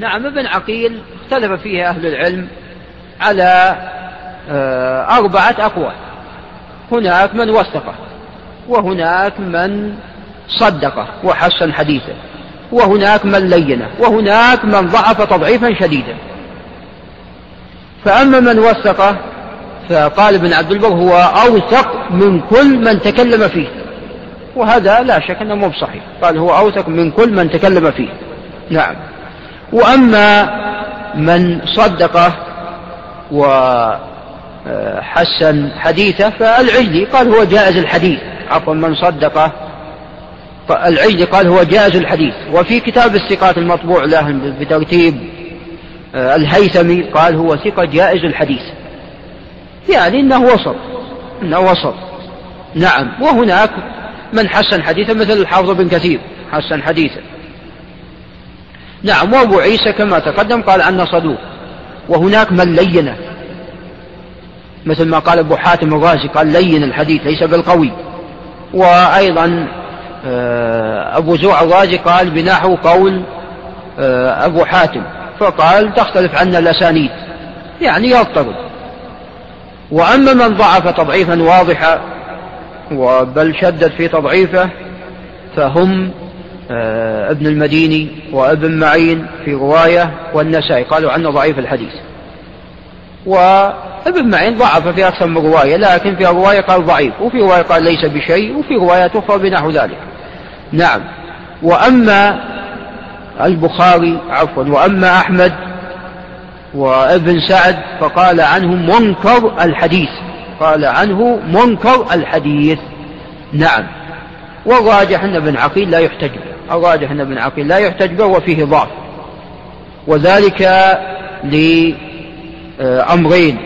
نعم ابن عقيل اختلف فيه أهل العلم على آه، أربعة أقوال. هناك من وثقه وهناك من صدقه وحسن حديثه وهناك من لينه وهناك من ضعف تضعيفا شديدا. فأما من وثقه فقال ابن عبد البر هو أوثق من كل من تكلم فيه. وهذا لا شك أنه مو صحيح قال هو أوثق من كل من تكلم فيه. نعم. وأما من صدقه وحسن حديثه فالعجلي قال هو جائز الحديث. عفوا من صدقه العجلي قال هو جائز الحديث. وفي كتاب الثقات المطبوع له بترتيب آه، الهيثمي قال هو ثقة جائز الحديث. يعني إنه وسط إنه وسط. نعم وهناك من حسن حديثا مثل الحافظ بن كثير حسن حديثا نعم وابو عيسى كما تقدم قال عنه صدوق. وهناك من لينه. مثل ما قال أبو حاتم الرازي قال لين الحديث ليس بالقوي. وأيضا آه، أبو زوع الرازي قال بنحو قول آه، أبو حاتم. فقال تختلف عنا الأسانيد. يعني يضطرب. وأما من ضعف تضعيفا واضحا وبل شدد في تضعيفه فهم ابن المديني وابن معين في رواية والنسائي. قالوا عنه ضعيف الحديث. وابن معين ضعف في أكثر من رواية لكن في رواية قال ضعيف وفي رواية قال ليس بشيء وفي رواية أخرى بنحو ذلك. نعم. وأما البخاري عفوا وأما أحمد وابن سعد فقال عنه منكر الحديث. قال عنه منكر الحديث. نعم. والراجح أن ابن عقيل لا يحتج به الراجح أن ابن عقيل. لا يحتج به وفيه ضعف. وذلك لأمرين.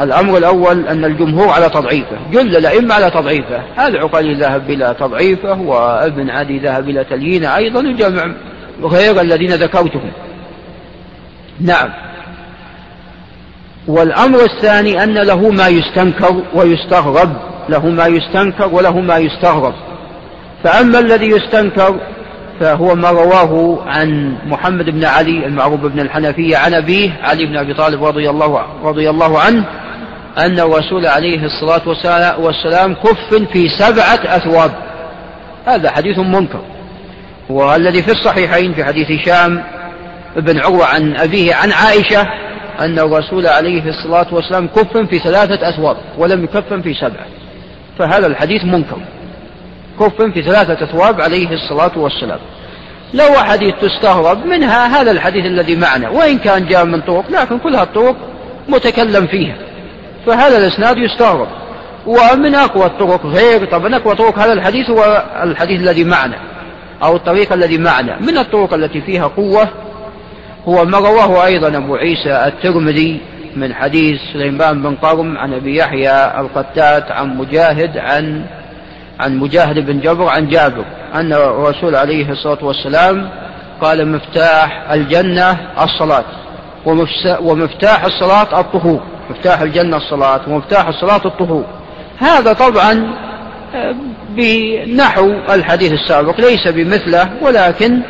الأمر الأول أن الجمهور على تضعيفه. جل الأئمة على تضعيفه. العقلي ذهب إلى تضعيفه وابن عدي ذهب إلى تليينه أيضا الجمع غير الذين ذكرتهم. نعم. والأمر الثاني أن له ما يستنكر ويستغرب. له ما يستنكر وله ما يستغرب. فأما الذي يستنكر فهو ما رواه عن محمد بن علي المعروف بن الحنفية عن أبيه علي بن أبي طالب رضي الله, رضي الله عنه أن الرسول عليه الصلاة والسلام كف في سبعة أثواب. هذا حديث منكر. والذي في الصحيحين في حديث هشام بن عروة عن أبيه عن عائشة أن الرسول عليه الصلاة والسلام كف في ثلاثة أثواب ولم يكفن في سبعة. فهذا الحديث منكر. كف في ثلاثة أثواب عليه الصلاة والسلام. لو حديث تستغرب منها هذا الحديث الذي معنا وإن كان جاء من طرق لكن كلها الطرق متكلم فيها. فهذا الإسناد يستغرب. ومن أقوى الطرق غير طبعا أقوى طرق هذا الحديث هو الحديث الذي معنا أو الطريق الذي معنا. من الطرق التي فيها قوة؟ هو ما رواه أيضا أبو عيسى الترمذي من حديث سليمان بن قرم عن أبي يحيى القتات عن مجاهد عن عن مجاهد بن جبر عن جابر أن الرسول عليه الصلاة والسلام قال مفتاح الجنة الصلاة ومفتاح الصلاة الطهور مفتاح الجنة الصلاة ومفتاح الصلاة الطهور. هذا طبعا آه، بنحو الحديث السابق ليس بمثله ولكن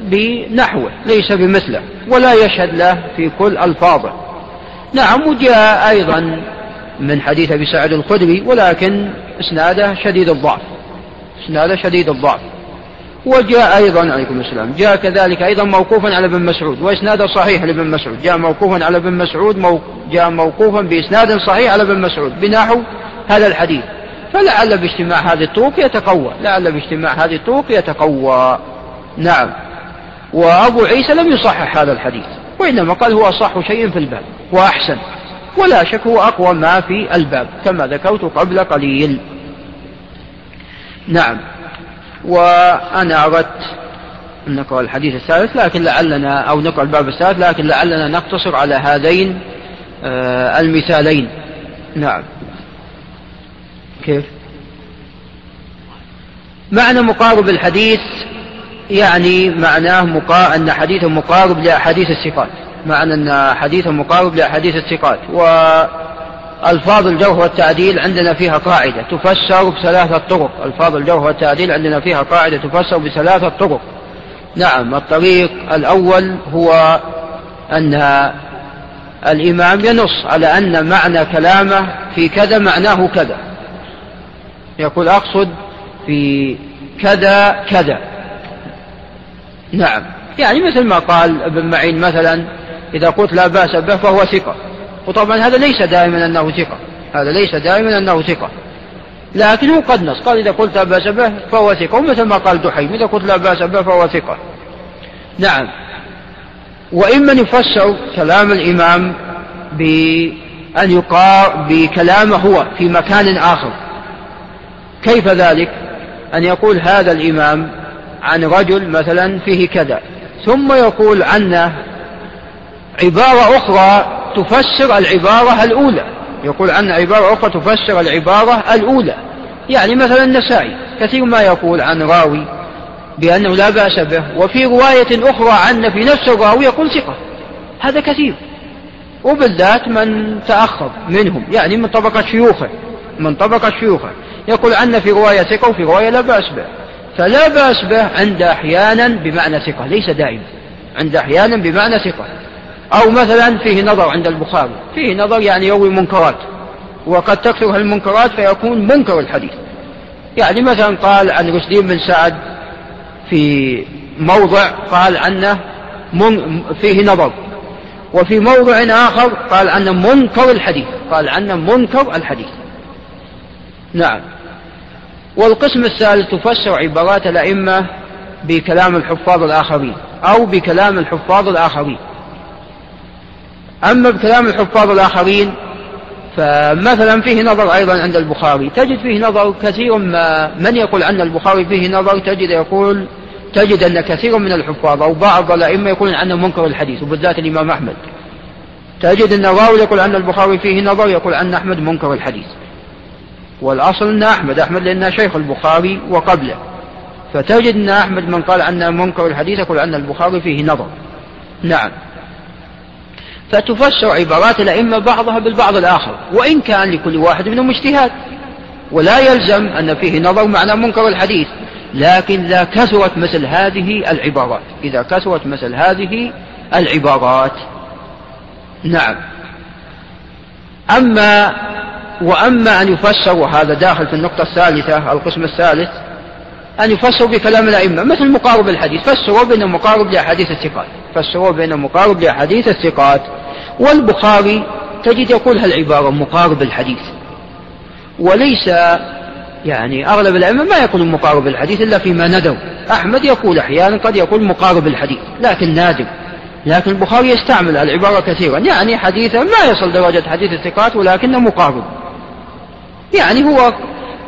بنحوه ليس بمثله ولا يشهد له في كل ألفاظه. نعم وجاء أيضا من حديث أبي سعد الخدري ولكن إسناده شديد الضعف. إسناده شديد الضعف. وجاء أيضا عليكم السلام. جاء كذلك أيضا موقوفا على ابن مسعود وإسناده صحيح لابن مسعود. جاء موقوفا على ابن مسعود مو جاء موقوفا بإسناد صحيح على ابن مسعود. بنحو هذا الحديث. فلعل باجتماع هذه الطرق يتقوى. لعل باجتماع هذه الطرق يتقوى. نعم. وأبو عيسى لم يصحح هذا الحديث وإنما قال هو أصح شيء في الباب وأحسن. ولا شك هو أقوى ما في الباب كما ذكرت قبل قليل. نعم. وأنا أردت أن نقرأ الحديث الثالث لكن لعلنا أو نقرأ الباب الثالث لكن لعلنا نقتصر على هذين آه المثالين. نعم. كيف؟ معنى مقارب الحديث يعني معناه مقا... أن حديثه مقارب لأحاديث الثقات معنى أن حديثه مقارب لأحاديث الثقات. وألفاظ الجوه والتعديل عندنا فيها قاعدة تفسر بثلاثة طرق. ألفاظ الجوه والتعديل عندنا فيها قاعدة تفسر بثلاثة طرق. نعم الطريق الأول هو أن الإمام ينص على أن معنى كلامه في كذا معناه كذا. يقول أقصد في كذا كذا. نعم يعني مثل ما قال ابن معين مثلا إذا قلت لا بأس به فهو ثقة. وطبعا هذا ليس دائما أنه ثقة. هذا ليس دائما أنه ثقة. لكنه قد نص. قال إذا قلت لا بأس به فهو ثقة. ومثل ما قال دحيم إذا قلت لا بأس به فهو ثقة. نعم. وإما يفسر كلام الإمام بأن يقار بكلامه هو في مكان آخر. كيف ذلك؟ أن يقول هذا الإمام عن رجل مثلا فيه كذا. ثم يقول عنه عبارة أخرى تفسر العبارة الأولى. يقول عنه عبارة أخرى تفسر العبارة الأولى. يعني مثلا النسائي. كثير ما يقول عن راوي بأنه لا بأس به. وفي رواية أخرى عنه في نفس الراوي يقول ثقة. هذا كثير. وبالذات من تأخر منهم. يعني من طبقة شيوخه. من طبقة شيوخه. يقول عنه في رواية ثقة وفي رواية لا بأس به. فلا بأس به عند أحيانا بمعنى ثقة. ليس دائما. عند أحيانا بمعنى ثقة. أو مثلا فيه نظر عند البخاري. فيه نظر يعني يروي منكرات وقد تكثر المنكرات فيكون منكر الحديث. يعني مثلا قال عن رشدين بن سعد في موضع قال عنه من فيه نظر. وفي موضع آخر قال عنه منكر الحديث. قال عنه منكر الحديث. نعم. والقسم الثالث تفسر عبارات الأئمة بكلام الحفاظ الآخرين أو بكلام الحفاظ الآخرين. أما بكلام الحفاظ الآخرين فمثلا فيه نظر أيضا عند البخاري. تجد فيه نظر كثير ما من يقول أن البخاري فيه نظر؟ تجد يقول تجد أن كثير من الحفاظ أو بعض الأئمة يقولون عنه منكر الحديث وبالذات الإمام أحمد. تجد أن الراوي يقول أن البخاري فيه نظر يقول أن أحمد منكر الحديث. والأصل أن أحمد أحمد لأنه شيخ البخاري وقبله. فتجد أن أحمد من قال عنه منكر الحديث يقول أن البخاري فيه نظر. نعم. فتفسر عبارات الأئمة بعضها بالبعض الآخر وإن كان لكل واحد منهم اجتهاد. ولا يلزم أن فيه نظر معنى منكر الحديث لكن إذا كثرت مثل هذه العبارات إذا كثرت مثل هذه العبارات. نعم. أما وأما أن يفسر وهذا داخل في النقطة الثالثة القسم الثالث أن يفسر بكلام الأئمة مثل مقارب الحديث. فسروا بأنه مقارب لأحاديث الثقات. فسروا بأنه مقارب لأحاديث الثقات والبخاري تجد يقول هالعبارة مقارب الحديث؟ وليس يعني أغلب الأئمة ما يقولون مقارب الحديث إلا فيما ندوا. أحمد يقول أحيانا قد يقول مقارب الحديث لكن نادر. لكن البخاري يستعمل العبارة كثيرا. يعني حديثا ما يصل درجة حديث الثقات ولكنه مقارب. يعني هو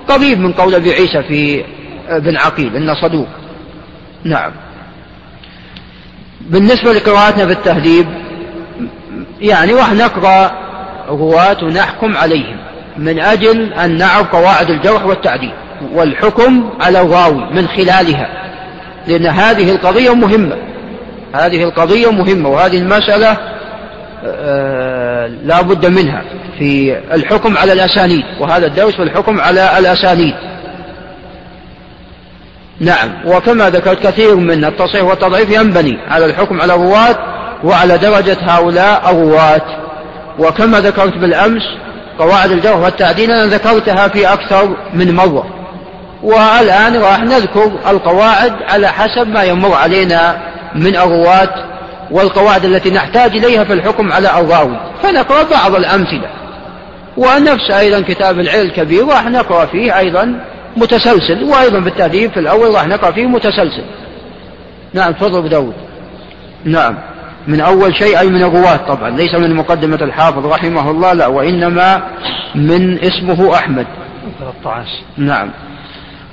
قريب من قول أبي عيسى في بن عقيل إنه صدوق. نعم. بالنسبة لقراءتنا في التهذيب يعني راح نقرأ رواة ونحكم عليهم من أجل أن نعرف قواعد الجرح والتعديل والحكم على الراوي من خلالها لأن هذه القضية مهمة هذه القضية مهمة وهذه المسألة آه، لا بد منها في الحكم على الأسانيد وهذا الدرس في الحكم على الأسانيد. نعم. وكما ذكرت كثير من التصحيح والتضعيف ينبني على الحكم على الرواة وعلى درجة هؤلاء الرواة. وكما ذكرت بالأمس قواعد الجرح والتعديل أنا ذكرتها في أكثر من مرة. والآن راح نذكر القواعد على حسب ما يمر علينا من الرواة والقواعد التي نحتاج إليها في الحكم على الراوي. فنقرأ بعض الأمثلة. ونفس أيضا كتاب العلم الكبير راح نقرأ فيه أيضا متسلسل وأيضا بالتهذيب في الأول راح نقرأ فيه متسلسل. نعم تفضل أبو داود. نعم. من أول شيء أي من الرواة طبعا ليس من مقدمة الحافظ رحمه الله لا وإنما من اسمه أحمد. 13 نعم.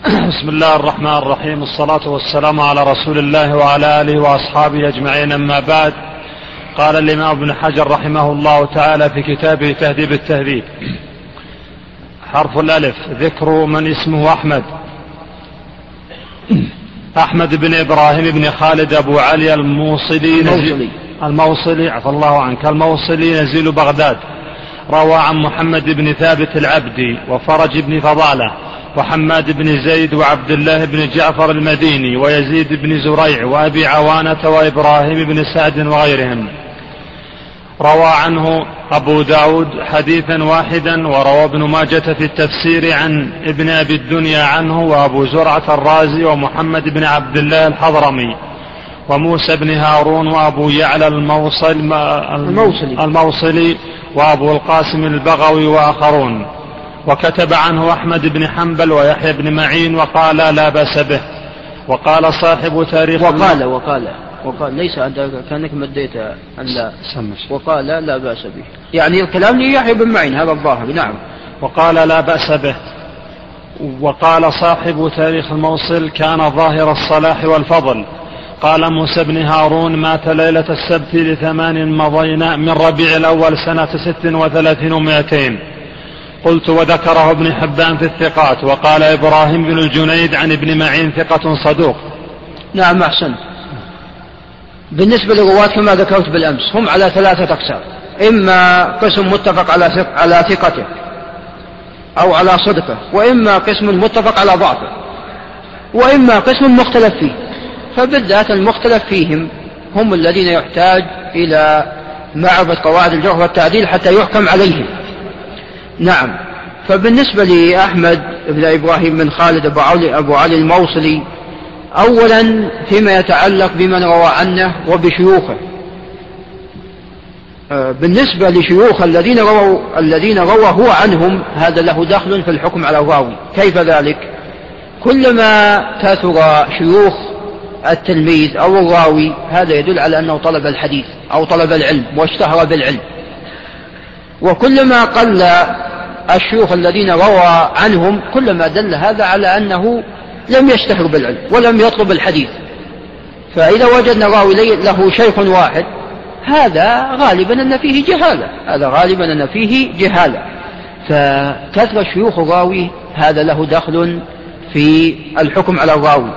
بسم الله الرحمن الرحيم الصلاة والسلام على رسول الله وعلى آله وأصحابه أجمعين أما بعد. قال الإمام ابن حجر رحمه الله تعالى في كتابه تهذيب التهذيب. حرف الألف. ذكر من اسمه أحمد. أحمد بن إبراهيم بن خالد أبو علي الموصلي الموصلي. الموصلي عفى الله عنك الموصلي نزيل بغداد. روى عن محمد بن ثابت العبدي وفرج بن فضالة وحماد بن زيد وعبد الله بن جعفر المديني ويزيد بن زريع وأبي عوانة وإبراهيم بن سعد وغيرهم. روى عنه أبو داود حديثا واحدا وروى ابن ماجة في التفسير عن ابن أبي الدنيا عنه وأبو زرعة الرازي ومحمد بن عبد الله الحضرمي وموسى بن هارون وأبو يعلى الموصل الموصلي, الموصلي وأبو القاسم البغوي وآخرون. وكتب عنه أحمد بن حنبل ويحيى بن معين وقال لا بأس به. وقال صاحب تاريخ وقال وقال. وقال ليس أنت كأنك مديت أن لا. وقال لا بأس به. يعني الكلام ليحيى بن معين هذا الظاهر نعم. وقال لا بأس به. وقال صاحب تاريخ الموصل كان ظاهر الصلاح والفضل. قال موسى بن هارون مات ليلة السبت لثمان مضينا من ربيع الأول سنة ست وثلاثين ومائتين قلت وذكره ابن حبان في الثقات وقال إبراهيم بن الجنيد عن ابن معين ثقة صدوق. نعم أحسنت. بالنسبة للرواة كما ذكرت بالأمس هم على ثلاثة أقسام. إما قسم متفق على على ثقته أو على صدقه وإما قسم متفق على ضعفه وإما قسم مختلف فيه. فبالذات المختلف فيهم هم الذين يحتاج إلى معرفة قواعد الجرح والتعديل حتى يحكم عليهم. نعم. فبالنسبة لأحمد بن إبراهيم بن خالد أبو علي, أبو علي الموصلي أولا فيما يتعلق بمن روى عنه وبشيوخه. آه، بالنسبة لشيوخ الذين رووا الذين روى هو عنهم هذا له دخل في الحكم على الراوي كيف ذلك؟ كلما كثر شيوخ التلميذ أو الراوي هذا يدل على أنه طلب الحديث أو طلب العلم واشتهر بالعلم. وكلما قل الشيوخ الذين روى عنهم كلما دل هذا على أنه لم يشتهر بالعلم ولم يطلب الحديث. فإذا وجدنا راوي له شيخ واحد هذا غالبا أن فيه جهالة. هذا غالبا أن فيه جهالة. فكثرة شيوخ الراوي هذا له دخل في الحكم على الراوي.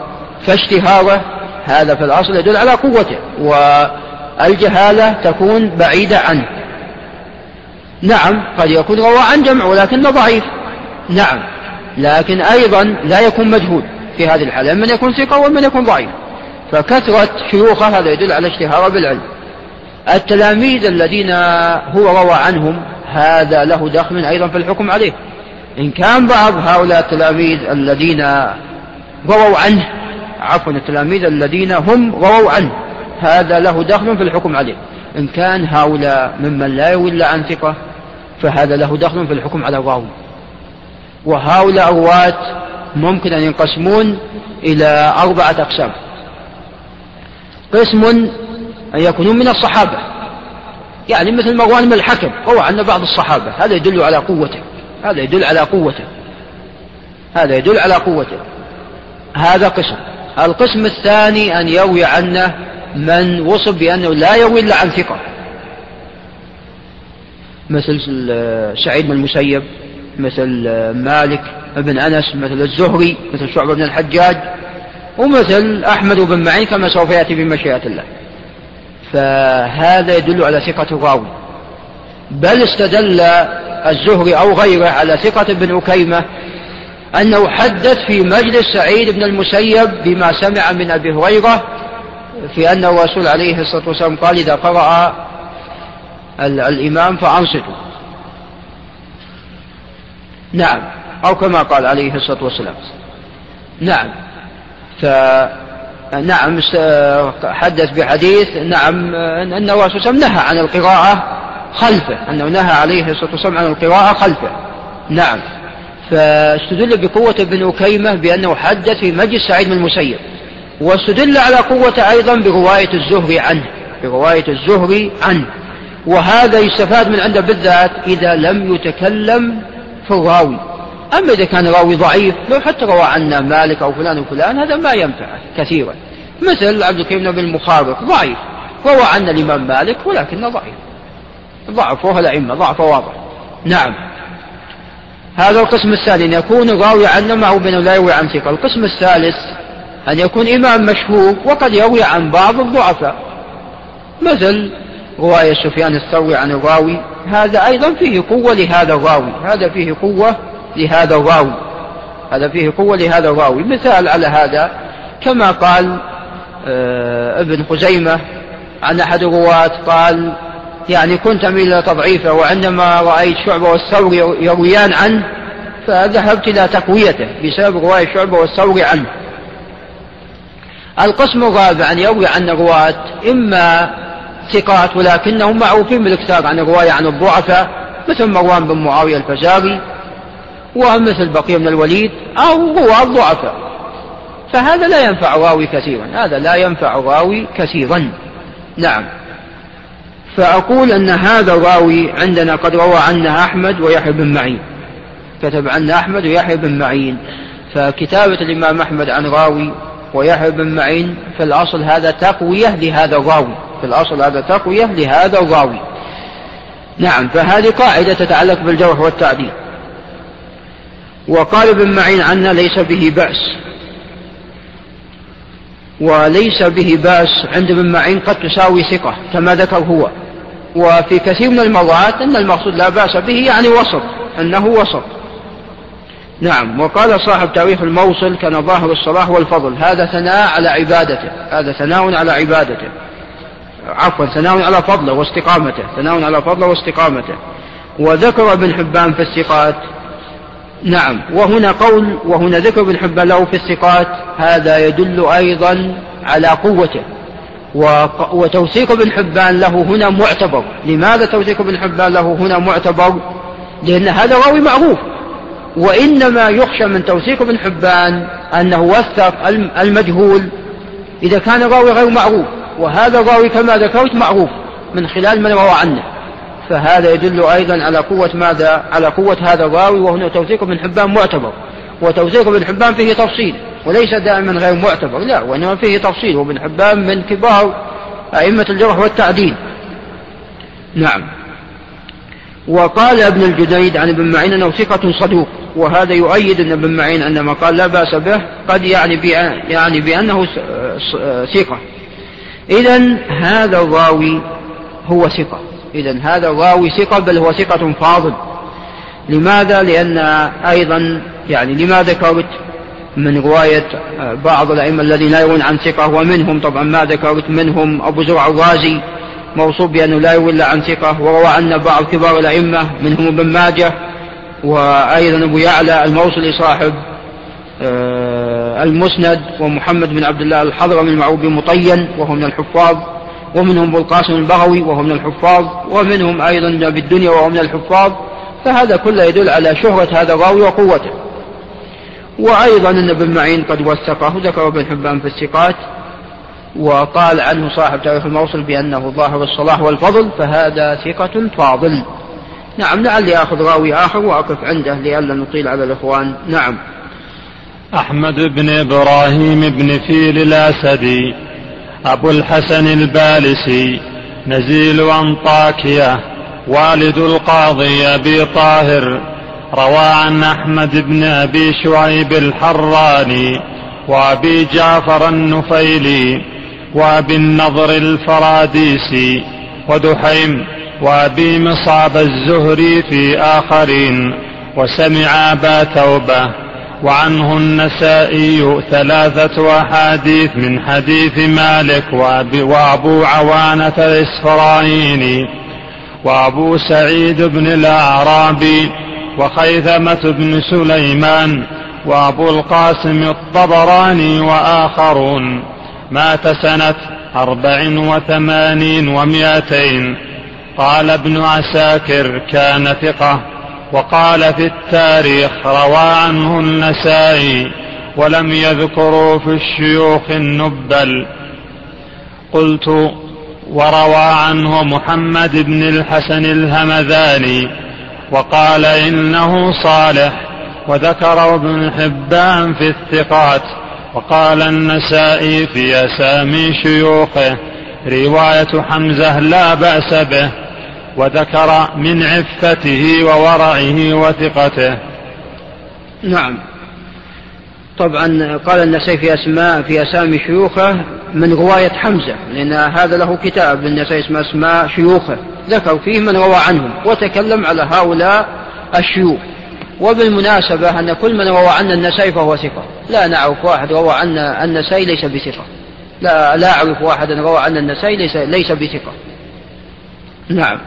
فاشتهاره هذا في الأصل يدل على قوته والجهالة تكون بعيدة عنه. نعم قد يكون روى عن جمع ولكنه ضعيف. نعم لكن أيضا لا يكون مجهول. في هذه الحالة من يكون ثقة ومن يكون ضعيف. فكثرة شيوخه هذا يدل على اشتهاره بالعلم. التلاميذ الذين هو روى عنهم هذا له دخل أيضا في الحكم عليه. إن كان بعض هؤلاء التلاميذ الذين رووا عنه عفوا التلاميذ الذين هم رووا عنه هذا له دخل في الحكم عليه. إن كان هؤلاء ممن لا إلا عن ثقة فهذا له دخل في الحكم على الراوي. وهؤلاء الرواة ممكن أن ينقسمون إلى أربعة أقسام. قسم أن يكونون من الصحابة. يعني مثل مروان بن الحكم روى عن بعض الصحابة. هذا يدل على قوته. هذا يدل على قوته. هذا يدل على قوته. هذا قسم. القسم الثاني أن يروي عنه من وصف بأنه لا يروي إلا عن ثقة. مثل سعيد بن المسيب. مثل مالك بن أنس مثل الزهري مثل شعبة بن الحجاج ومثل أحمد بن معين كما سوف يأتي بمشيئة الله. فهذا يدل على ثقة الراوي. بل استدل الزهري أو غيره على ثقة ابن أكيمة أنه حدث في مجلس سعيد بن المسيب بما سمع من أبي هريرة في أن الرسول عليه الصلاة والسلام قال إذا قرأ الإمام فأنصتوا. نعم. أو كما قال عليه الصلاة والسلام. نعم. ف نعم حدث بحديث نعم أن الرسول صلى الله عليه وسلم نهى عن القراءة خلفه. أنه نهى عليه الصلاة والسلام عن القراءة خلفه. نعم. فاستدل بقوة ابن أكيمة بأنه حدث في مجلس سعيد بن المسيب. واستدل على قوة أيضا برواية الزهري عنه. برواية الزهري عنه. وهذا يستفاد من عنده بالذات إذا لم يتكلم في الراوي أما إذا كان راوي ضعيف لو حتى روى عنا مالك أو فلان وفلان هذا ما ينفع كثيرا. مثل عبد الكريم بن المخارق ضعيف. روى عنا الإمام مالك ولكنه ضعيف. ضعفه الأئمة ضعفه واضح. نعم. هذا القسم الثاني أن يكون الراوي عنا معه بأنه لا يروي عن ثقة. القسم الثالث أن يكون إمام مشهور وقد يروي عن بعض الضعفاء. مثل رواية سفيان الثوري عن الراوي. هذا أيضا فيه قوة لهذا الراوي. هذا فيه قوة لهذا الراوي. هذا فيه قوة لهذا الراوي. مثال على هذا كما قال آه، ابن خزيمة عن أحد الرواة قال يعني كنت أميل إلى تضعيفه وعندما رأيت شعبة والثور يرويان عنه فذهبت إلى تقويته بسبب رواية شعبة والثور عنه. القسم الرابع أن يروي عن الرواة إما ثقات ولكنهم معروفين بالاكثار عن الرواية عن الضعفاء مثل مروان بن معاوية الفزاري ومثل بقية من الوليد أو رواة ضعفاء فهذا لا ينفع راوي كثيرا هذا لا ينفع راوي كثيرا. نعم. فأقول أن هذا الراوي عندنا قد روى عنا أحمد ويحيى بن معين. كتب عنا أحمد ويحيى بن معين. فكتابة الإمام أحمد عن راوي ويحيى بن معين في الأصل هذا تقوية لهذا الراوي. في الأصل هذا تقوية لهذا الراوي. نعم فهذه قاعدة تتعلق بالجرح والتعديل. وقال ابن معين عنا ليس به بأس. وليس به بأس عند ابن معين قد تساوي ثقة كما ذكر هو. وفي كثير من المرات أن المقصود لا بأس به يعني وسط أنه وسط نعم وقال صاحب تاريخ الموصل كان ظاهر الصلاح والفضل. هذا ثناء على عبادته هذا ثناء على عبادته. عفوا ثناء على فضله واستقامته ثناء على فضله واستقامته. وذكر ابن حبان في الثقات. نعم وهنا قول وهنا ذكر ابن حبان له في الثقات هذا يدل أيضا على قوته. وتوثيق ابن حبان له هنا معتبر. لماذا توثيق ابن حبان له هنا معتبر؟ لأن هذا راوي معروف. وإنما يخشى من توثيق ابن حبان أنه وثق المجهول. إذا كان الراوي غير معروف وهذا الراوي كما ذكرت معروف من خلال من روى عنه. فهذا يدل أيضا على قوة ماذا؟ على قوة هذا الراوي وهنا توثيق ابن حبان معتبر. وتوثيق ابن حبان فيه تفصيل وليس دائما غير معتبر لا وإنما فيه تفصيل. وابن حبان من كبار أئمة الجرح والتعديل. نعم. وقال ابن الجديد عن ابن معين أنه ثقة صدوق. وهذا يؤيد أن ابن معين عندما قال لا بأس به قد يعني يعني بأنه ثقة. إذا هذا الراوي هو ثقة. إذا هذا الراوي ثقة بل هو ثقة فاضل. لماذا؟ لأن أيضا يعني لما ذكرت من رواية بعض الأئمة الذين لا يرون عن ثقة ومنهم طبعا ما ذكرت منهم أبو زرع الرازي موصوف بأنه لا إلا عن ثقة وروى عنا بعض كبار الأئمة منهم ابن ماجه وأيضا أبو يعلى الموصلي صاحب آه، المسند ومحمد بن عبد الله الحضرمي المعروف بمطين وهو من الحفاظ ومنهم أبو القاسم البغوي وهو من الحفاظ ومنهم أيضا بالدنيا وهو من الحفاظ فهذا كله يدل على شهرة هذا الراوي وقوته. وأيضا أن ابن معين قد وثقه ذكر ابن حبان في الثقات وقال عنه صاحب تاريخ الموصل بأنه ظاهر الصلاح والفضل فهذا ثقة فاضل. نعم لعلي آخذ راوي آخر وأقف عنده لئلا نطيل على الإخوان. نعم. أحمد بن إبراهيم بن فيل الأسدي أبو الحسن البالسي نزيل أنطاكية والد القاضي أبي طاهر روى عن أحمد بن أبي شعيب الحراني وأبي جعفر النفيلي وأبي النضر الفراديسي ودحيم وأبي مصعب الزهري في آخرين وسمع أبا توبة وعنه النسائي ثلاثة أحاديث من حديث مالك وأبو عوانة الإسفرايني وأبو سعيد بن الأعرابي وخيثمة بن سليمان وأبو القاسم الطبراني وآخرون. مات سنة أربع وثمانين ومائتين. قال ابن عساكر كان ثقة وقال في التاريخ روى عنه النسائي ولم يذكروا في الشيوخ النبل. قلت وروى عنه محمد بن الحسن الهمذاني وقال إنه صالح وذكر ابن حبان في الثقات وقال النسائي في أسامي شيوخه رواية حمزة لا بأس به. وذكر من عفته وورعه وثقته. نعم. طبعا قال النسائي في أسماء في أسامي شيوخه من رواية حمزة لأن هذا له كتاب للنسائي اسمه أسماء شيوخه. ذكر فيه من روى عنهم وتكلم على هؤلاء الشيوخ. وبالمناسبة أن كل من روى عنا النسائي فهو ثقة. لا نعرف واحد روى عنا النسائي ليس بثقة. لا لا أعرف واحدا روى عنا النسائي ليس, ليس بثقة. نعم.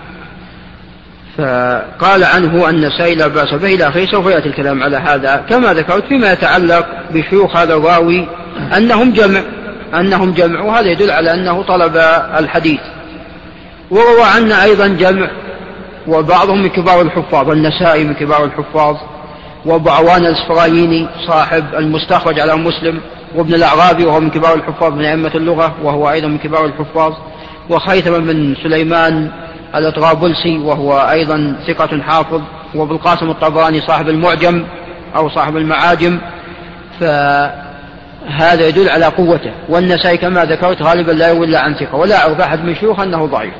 فقال عنه النسائي لا بأس به إلى آخره سوف يأتي الكلام على هذا. كما ذكرت فيما يتعلق بشيوخ هذا الراوي أنهم جمع أنهم جمع وهذا يدل على أنه طلب الحديث. وروى عنا أيضا جمع وبعضهم من كبار الحفاظ النسائي من كبار الحفاظ وابو عوان الاسفرايني صاحب المستخرج على مسلم وابن الأعرابي وهو من كبار الحفاظ من أئمة اللغة وهو أيضا من كبار الحفاظ وخيثم بن سليمان الإطرابلسي وهو أيضا ثقة حافظ وابو القاسم الطبراني صاحب المعجم أو صاحب المعاجم. فهذا يدل على قوته. والنسائي كما ذكرت غالبا لا الا عن ثقة. ولا أعرف أحد من شيوخ أنه ضعيف.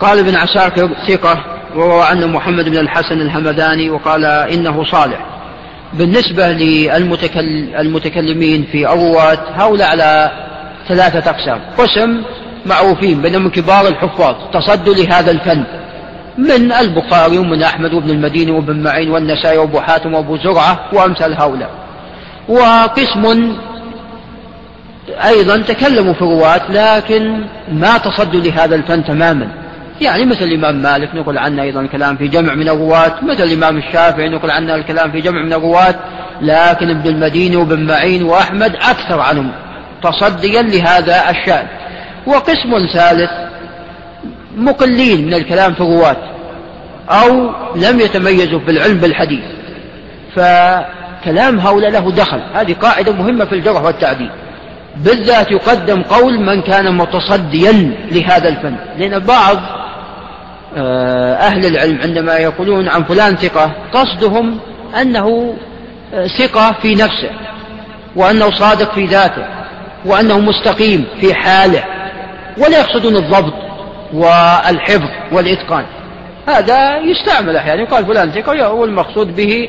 قال ابن عساكر ثقة وروى عنه محمد بن الحسن الهمداني وقال إنه صالح. بالنسبة للمتكلمين في الرواة هؤلاء على ثلاثة أقسام. قسم معروفين بينهم كبار الحفاظ تصدوا لهذا الفن. من البخاري ومن أحمد وابن المديني وابن معين والنسائي وأبو حاتم وأبو زرعة وأمثال هؤلاء. وقسم أيضا تكلموا في الرواة لكن ما تصدوا لهذا الفن تماما. يعني مثل الإمام مالك نقول عنه أيضا الكلام في جمع من الرواة مثل الإمام الشافعي نقول عنه الكلام في جمع من الرواة لكن ابن المديني وابن معين وأحمد أكثر عنهم تصديا لهذا الشأن. وقسم ثالث مقلين من الكلام في الرواة أو لم يتميزوا في العلم بالحديث. فكلام هؤلاء له دخل هذه قاعدة مهمة في الجرح والتعديل. بالذات يقدم قول من كان متصديا لهذا الفن لأن بعض آه، أهل العلم عندما يقولون عن فلان ثقة قصدهم أنه آه، ثقة في نفسه وأنه صادق في ذاته وأنه مستقيم في حاله. ولا يقصدون الضبط والحفظ والإتقان. هذا يستعمل أحيانا يقال فلان ثقة والمقصود به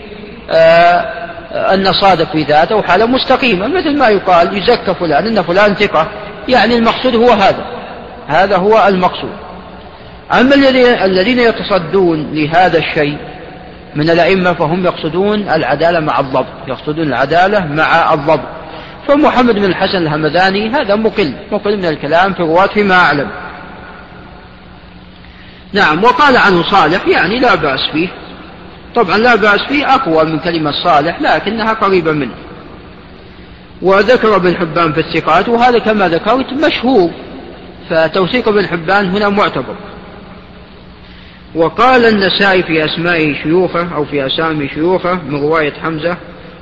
آه، أن صادق في ذاته وحاله مستقيمة. مثل ما يقال يزكى فلان أن فلان ثقة. يعني المقصود هو هذا. هذا هو المقصود. أما الذين يتصدون لهذا الشيء من الأئمة فهم يقصدون العدالة مع الضبط. يقصدون العدالة مع الضبط. فمحمد بن الحسن الهمداني هذا مقل مقل من الكلام في الرواة فيما أعلم. نعم وقال عنه صالح يعني لا بأس فيه. طبعا لا بأس فيه أقوى من كلمة صالح لكنها قريبة منه. وذكر ابن حبان في الثقات وهذا كما ذكرت مشهور فتوثيق ابن حبان هنا معتبر. وقال النسائي في أسماء شيوخه أو في أسامي شيوخه من رواية حمزة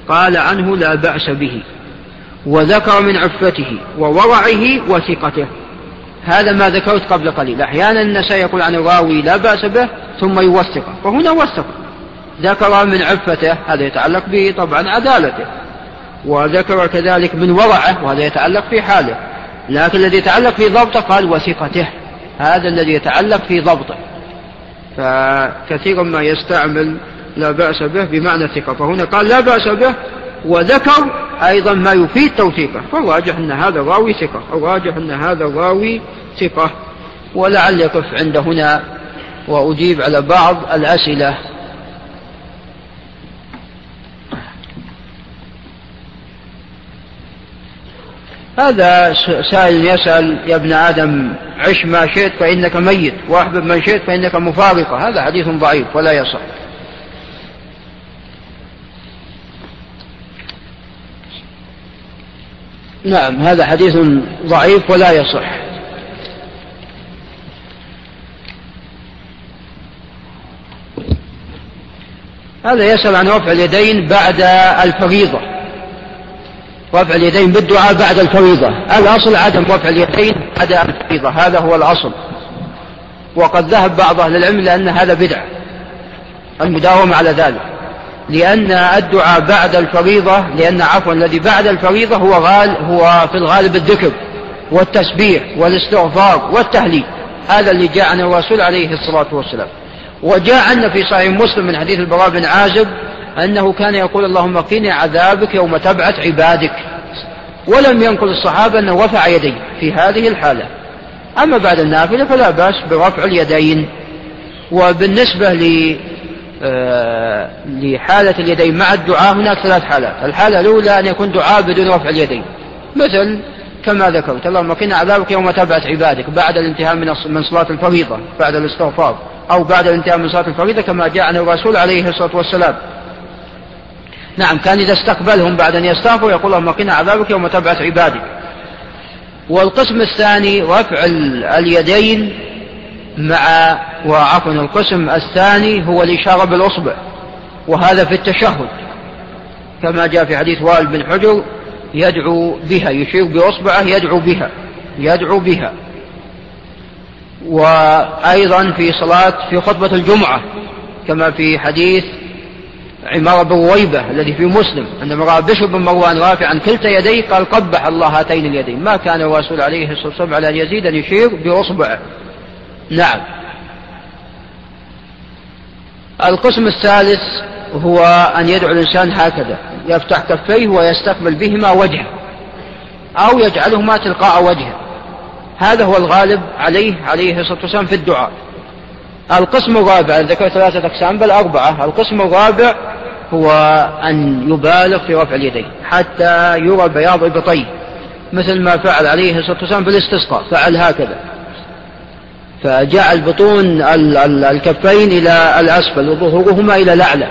قال عنه لا بأس به. وذكر من عفته وورعه وثقته. هذا ما ذكرت قبل قليل. أحيانا النسائي يقول عن الراوي لا بأس به ثم يوثقه. فهنا وثق ذكر من عفته هذا يتعلق به طبعا عدالته. وذكر كذلك من ورعه وهذا يتعلق في حاله. لكن الذي يتعلق في ضبطه قال وثقته. هذا الذي يتعلق في ضبطه. فكثيرا ما يستعمل لا بأس به بمعنى ثقة. فهنا قال لا بأس به وذكر أيضا ما يفيد توثيقه فالراجح أن هذا الراوي ثقة الراجح أن هذا الراوي ثقة ولعل يقف عند هنا وأجيب على بعض الأسئلة. هذا سائل يسأل يا ابن آدم عش ما شئت فإنك ميت واحبب من شئت فإنك مفارقة. هذا حديث ضعيف ولا يصح. نعم هذا حديث ضعيف ولا يصح. هذا يسأل عن رفع اليدين بعد الفريضة. رفع اليدين بالدعاء بعد الفريضة. الأصل عدم رفع اليدين بعد الفريضة هذا هو الأصل. وقد ذهب بعض أهل العلم لأن هذا بدعة المداومة على ذلك. لأن الدعاء بعد الفريضة لأن عفوا الذي بعد الفريضة هو غال هو في الغالب الذكر والتسبيح والاستغفار والتهليل. هذا اللي جاء عن الرسول عليه الصلاة والسلام. وجاء عنا في صحيح مسلم من حديث البراء بن عازب أنه كان يقول اللهم قني عذابك يوم تبعث عبادك. ولم ينقل الصحابة أنه رفع يديه في هذه الحالة. أما بعد النافلة فلا بأس برفع اليدين. وبالنسبة لحالة اليدين. مع الدعاء هناك ثلاث حالات. الحالة الأولى أن يكون دعاء بدون رفع اليدين. مثل كما ذكرت اللهم قنا عذابك يوم تبعث عبادك بعد الانتهاء من من صلاة الفريضة بعد الاستغفار أو بعد الانتهاء من صلاة الفريضة كما جاء عن الرسول عليه الصلاة والسلام. نعم كان إذا استقبلهم بعد أن يستغفر يقول اللهم قنا عذابك يوم تبعث عبادك. والقسم الثاني رفع اليدين مع وعفوا القسم الثاني هو الإشارة بالأصبع وهذا في التشهد. كما جاء في حديث وائل بن حجر يدعو بها يشير بأصبعه يدعو بها يدعو بها. وأيضا في صلاة في خطبة الجمعة كما في حديث عمارة بن رويبة الذي في مسلم عندما رأى بشر بن مروان رافعا كلتا يديه قال قبح الله هاتين اليدين. ما كان الرسول عليه الصلاة والسلام على أن يزيد أن يشير بأصبعه. نعم. القسم الثالث هو أن يدعو الإنسان هكذا يفتح كفيه ويستقبل بهما وجهه أو يجعلهما تلقاء وجهه. هذا هو الغالب عليه عليه الصلاة والسلام في الدعاء. القسم الرابع ذكر ثلاثة أقسام بل أربعة. القسم الرابع هو أن يبالغ في رفع اليدين حتى يرى بياض إبطيه مثل ما فعل عليه الصلاة والسلام في الاستسقاء فعل هكذا. فجعل بطون الكفين إلى الأسفل وظهورهما إلى الأعلى.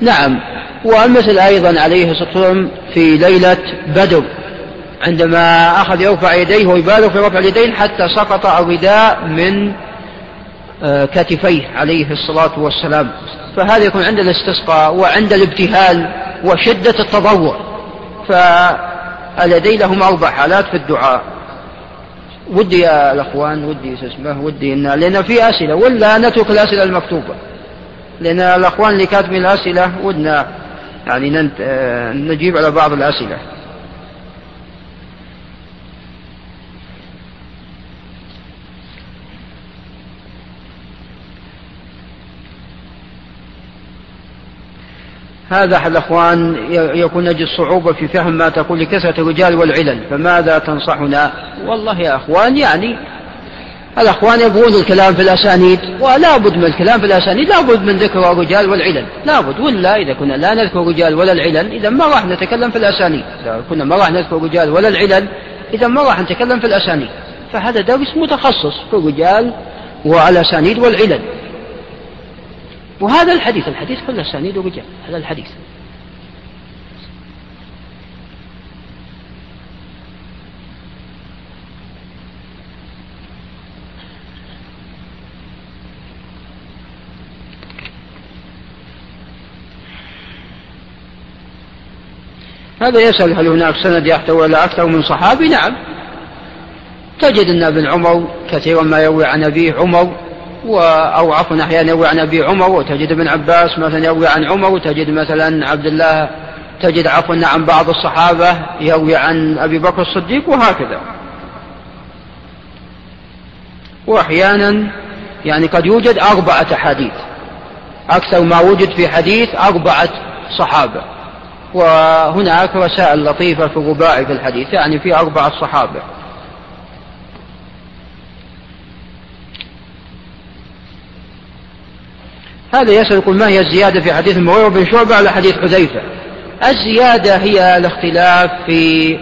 نعم. ومثل أيضا عليه الصلاة والسلام في ليلة بدر. عندما أخذ يرفع يديه ويبالغ في رفع اليدين حتى سقط الرداء من آه، كتفيه عليه الصلاة والسلام. فهذا يكون عند الاستسقاء وعند الابتهال وشدة التضوع فاليدين لهم أربع حالات في الدعاء. ودي يا الأخوان ودي اسمه ودي إن لأن في أسئلة ولا نترك الأسئلة المكتوبة. لأن الأخوان اللي كاتبين الأسئلة ودنا يعني آه، نجيب على بعض الأسئلة. هذا أحد الأخوان يكون يجد صعوبة في فهم ما تقول لكثرة الرجال والعلل فماذا تنصحنا؟ والله يا أخوان يعني الأخوان يبغون الكلام في الأسانيد ولا بد من الكلام في الأسانيد لا بد من ذكر الرجال والعلل لا بد ولا إذا كنا لا نذكر الرجال ولا العلل إذا ما راح نتكلم في الأسانيد إذا كنا ما راح نذكر الرجال ولا العلل إذا ما راح نتكلم في الأسانيد فهذا درس متخصص في الرجال والأسانيد والعلل. وهذا الحديث الحديث كله أسانيد ورجال هذا الحديث. هذا يسأل هل هناك سند يحتوي على أكثر من صحابي؟ نعم. تجد أن ابن عمر كثيرا ما يروي عن أبيه عمر و أو عفوا أحيانا يروي عن أبي عمر وتجد ابن عباس مثلا يروي عن عمر وتجد مثلا عبد الله تجد عفوا عن بعض الصحابة يروي عن أبي بكر الصديق وهكذا. وأحيانا يعني قد يوجد أربعة أحاديث أكثر ما وجد في حديث أربعة صحابة. وهناك رسائل لطيفة في الرباعي في الحديث يعني في أربعة صحابة. هذا يسأل يقول ما هي الزيادة في حديث المغيرة بن شعبة على حديث حذيفة؟ الزيادة هي الاختلاف في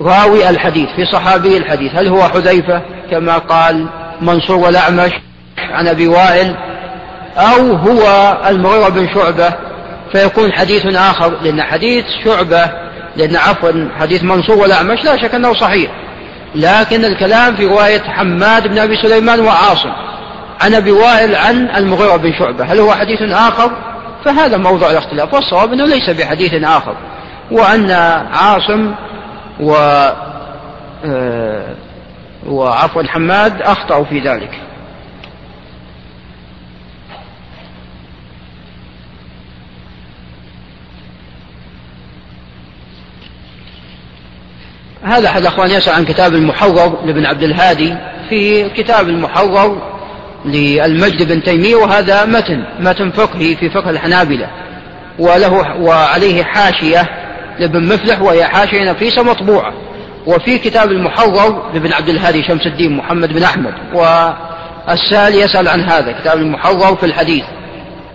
راوي الحديث في صحابي الحديث. هل هو حذيفة كما قال منصور والأعمش عن أبي وائل أو هو المغيرة بن شعبة؟ فيكون حديث آخر لأن حديث شعبة لأن عفوا حديث منصور والأعمش لا شك أنه صحيح. لكن الكلام في رواية حماد بن أبي سليمان وعاصم. عن أبي وائل عن المغيرة بن شعبة. هل هو حديث آخر؟ فهذا موضوع الاختلاف والصواب أنه ليس بحديث آخر. وأن عاصم و آه، وعفوا حماد أخطأوا في ذلك. هذا أحد الأخوان يسأل عن كتاب المحرر لابن عبد الهادي في كتاب المحرر للمجد بن تيمية وهذا متن متن فقهي في فقه الحنابلة. وله وعليه حاشية لابن مفلح وهي حاشية نفيسة مطبوعة. وفي كتاب المحرر لابن عبد الهادي شمس الدين محمد بن أحمد. والسائل يسأل عن هذا كتاب المحرر في الحديث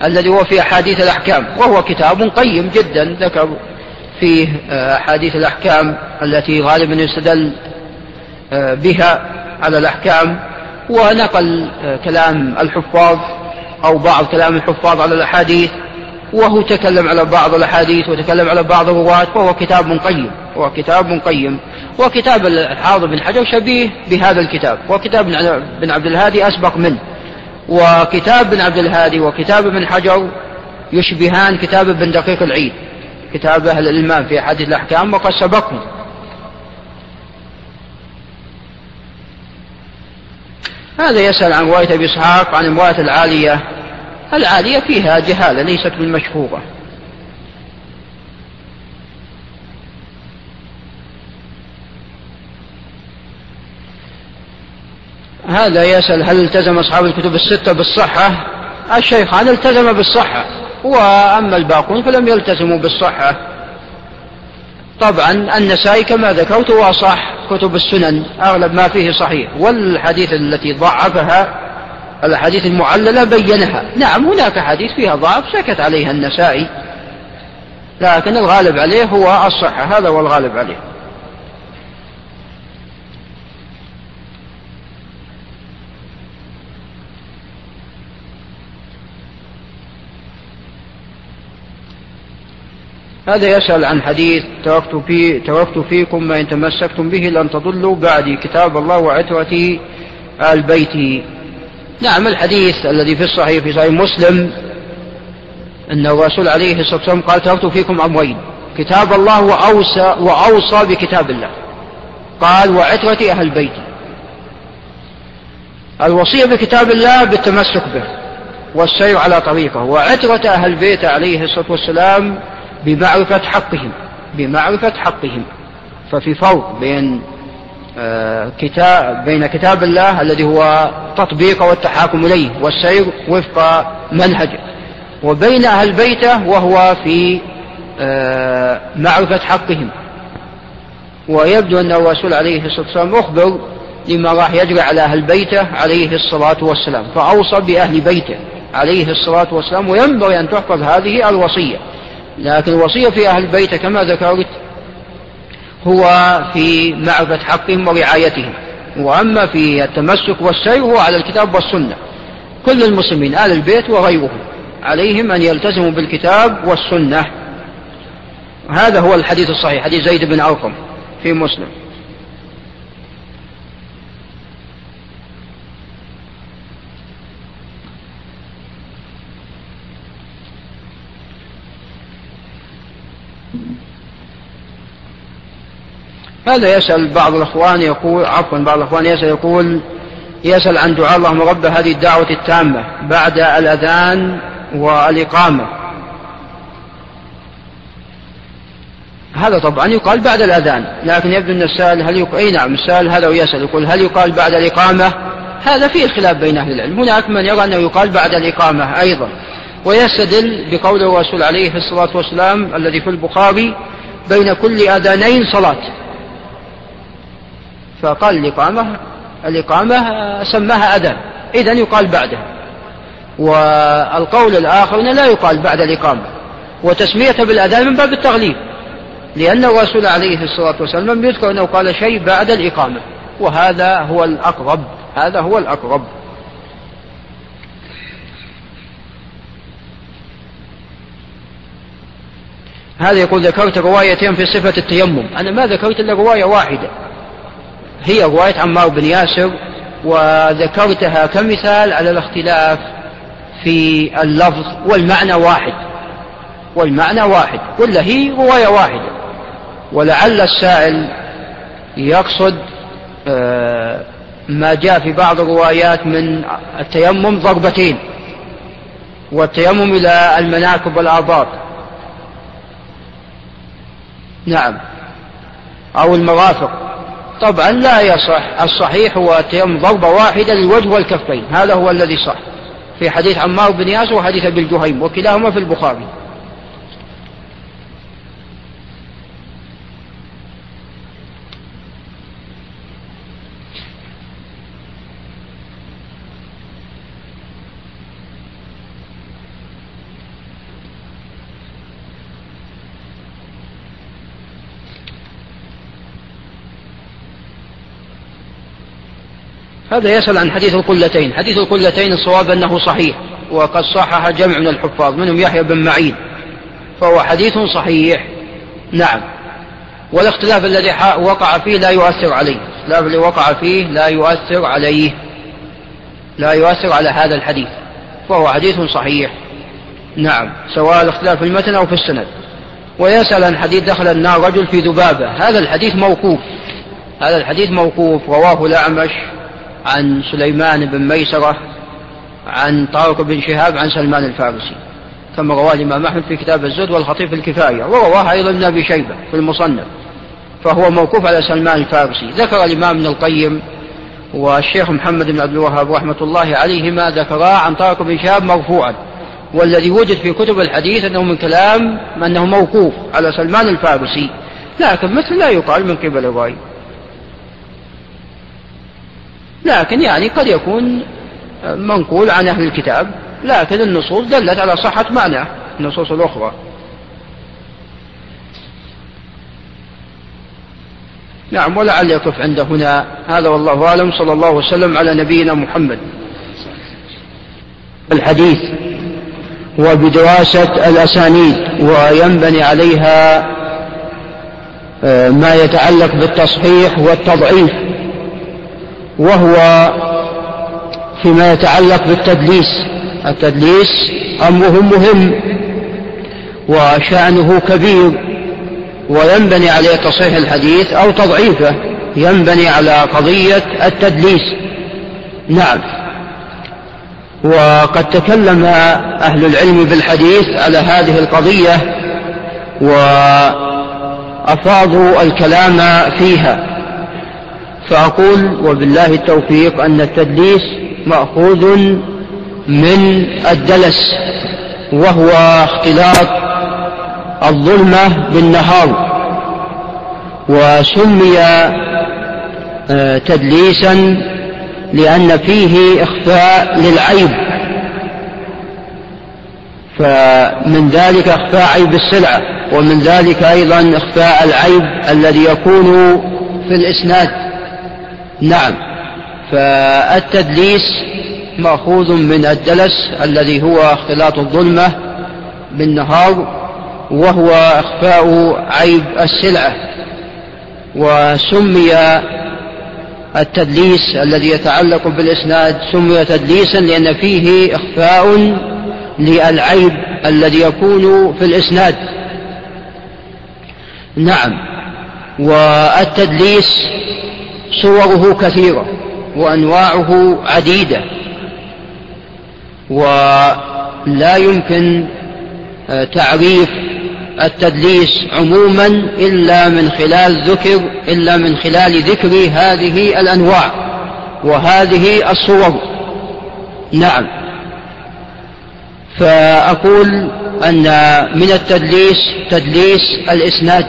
الذي هو في أحاديث الأحكام. وهو كتاب قيم جدا ذكر فيه آه، أحاديث الأحكام التي غالبا يستدل آه، بها على الأحكام. ونقل آه، كلام الحفاظ أو بعض كلام الحفاظ على الأحاديث وهو تكلم على بعض الأحاديث وتكلم على بعض الرواة وهو كتاب قيم هو كتاب قيم. وكتاب الحافظ بن حجر شبيه بهذا الكتاب وكتاب بن عبد الهادي أسبق منه. وكتاب بن عبد الهادي وكتاب ابن حجر يشبهان كتاب ابن دقيق العيد كتاب أهل الإمام في أحاديث الأحكام وقد سبقهم. هذا يسأل عن رواية أبي إسحاق عن امرأة العالية. العالية فيها جهالة ليست بالمشهورة هذا يسأل هل التزم أصحاب الكتب الستة بالصحة؟ الشيخان التزم بالصحة وأما الباقون فلم يلتزموا بالصحة. طبعا النسائي كما ذكرت هو أصح كتب السنن أغلب ما فيه صحيح. والحديث التي ضعفها الأحاديث المعللة بينها. نعم هناك حديث فيها ضعف سكت عليها النسائي لكن الغالب عليه هو الصحة هذا هو الغالب عليه. هذا يسأل عن حديث تركت, في تركت فيكم ما إن تمسكتم به لن تضلوا بعدي كتاب الله وعترتي آل بيتي نعم الحديث الذي في الصحيح في صحيح مسلم أن الرسول عليه الصلاة والسلام قال تركت فيكم أمرين كتاب الله وأوصى, وأوصى بكتاب الله. قال وعترتي أهل بيتي. الوصية بكتاب الله بالتمسك به والسير على طريقه. وعترة أهل بيته عليه الصلاة والسلام بمعرفة حقهم بمعرفة حقهم. ففي فرق بين آه، كتاب بين كتاب الله الذي هو تطبيق والتحاكم إليه والسير وفق منهجه وبين أهل بيته وهو في آه، معرفة حقهم. ويبدو أن الرسول عليه الصلاة والسلام أخبر لما راح يجري على أهل بيته عليه الصلاة والسلام. فأوصى بأهل بيته عليه الصلاة والسلام وينبغي أن تحفظ هذه الوصية. لكن الوصية في أهل البيت كما ذكرت هو في معرفة حقهم ورعايتهم. وأما في التمسك والسير هو على الكتاب والسنة. كل المسلمين آل البيت وغيرهم عليهم أن يلتزموا بالكتاب والسنة. هذا هو الحديث الصحيح حديث زيد بن أرقم في مسلم. هذا يسأل بعض الأخوان؟ يقول عفوا بعض الأخوان يسأل يقول يسأل عن دعاء اللهم رب هذه الدعوة التامة بعد الأذان والإقامة. هذا طبعا يقال بعد الأذان لكن يبدو أن السائل هل يقال أي نعم السائل هذا ويسأل يقول هل يقال بعد الإقامة؟ هذا فيه خلاف بين أهل العلم. هناك من يرى أنه يقال بعد الإقامة أيضا ويستدل بقول الرسول عليه الصلاة والسلام الذي في البخاري بين كل أذانين صلاة. فقال الإقامة الإقامة سماها أذان إذا يقال بعدها والقول الآخر لا يقال بعد الإقامة. وتسميته بالأذان من باب التغليب لأن الرسول عليه الصلاة والسلام لم يذكر أنه قال شيء بعد الإقامة. وهذا هو الأقرب. هذا هو الأقرب. هذا يقول ذكرت روايتين في صفة التيمم. أنا ما ذكرت إلا رواية واحدة. هي رواية عمار بن ياسر وذكرتها كمثال على الاختلاف في اللفظ والمعنى واحد. والمعنى واحد ولا هي رواية واحدة. ولعل السائل يقصد آه، ما جاء في بعض الروايات من التيمم ضربتين والتيمم إلى المناكب والآباط نعم. أو المرافق. طبعا لا يصح. الصحيح هو تيمم ضربة واحدة للوجه والكفين. هذا هو الذي صح. في حديث عمار بن ياسر وحديث أبي الجهيم وكلاهما في البخاري. هذا يسأل عن حديث القلتين. حديث القلتين الصواب أنه صحيح وقد صحح جمع من الحفاظ منهم يحيى بن معين فهو حديث صحيح. نعم. والاختلاف الذي وقع فيه لا يؤثر عليه. الاختلاف الذي وقع فيه لا يؤثر عليه. لا يؤثر على هذا الحديث. فهو حديث صحيح. نعم. سواء الاختلاف في المتن أو في السند. ويسأل عن حديث دخل النار رجل في ذبابة. هذا الحديث موقوف. هذا الحديث موقوف. رواه الأعمش. عن سليمان بن ميسرة عن طارق بن شهاب عن سلمان الفارسي. كما رواه الإمام أحمد في كتاب الزهد والخطيب في الكفاية ورواه أيضا ابن أبي شيبة في المصنف فهو موقوف على سلمان الفارسي. ذكر الإمام ابن القيم والشيخ محمد بن عبد الوهاب رحمة الله عليهما ذكرا عن طارق بن شهاب مرفوعا والذي وجد في كتب الحديث أنه من كلام أنه موقوف على سلمان الفارسي لكن مثل لا يقال من قبل الرأي. لكن يعني قد يكون منقول عن أهل الكتاب لكن النصوص دلت على صحة معناه النصوص الأخرى. نعم ولعل يقف عند هنا. هذا والله أعلم صلى الله وسلم على نبينا محمد. الحديث وبدراسة الأسانيد وينبني عليها آه، ما يتعلق بالتصحيح والتضعيف. وهو فيما يتعلق بالتدليس. التدليس أمره مهم وشأنه كبير وينبني عليه تصحيح الحديث أو تضعيفه ينبني على قضية التدليس. نعم. وقد تكلم أهل العلم بالحديث على هذه القضية وأفاضوا الكلام فيها. فأقول وبالله التوفيق أن التدليس مأخوذ من الدلس وهو اختلاط الظلمة بالنهار. وسمي آه، تدليسا لأن فيه إخفاء للعيب. فمن ذلك إخفاء عيب السلعة ومن ذلك أيضا إخفاء العيب الذي يكون في الإسناد. نعم. فالتدليس مأخوذ من الدلس الذي هو اختلاط الظلمة بالنهار وهو إخفاء عيب السلعة. وسمي التدليس الذي يتعلق بالإسناد سمي تدليسا لأن فيه إخفاء للعيب الذي يكون في الإسناد. نعم. والتدليس صوره كثيرة وأنواعه عديدة ولا يمكن آه، تعريف التدليس عموما إلا من خلال ذكر إلا من خلال ذكر هذه الأنواع وهذه الصور. نعم. فأقول أن من التدليس تدليس الإسناد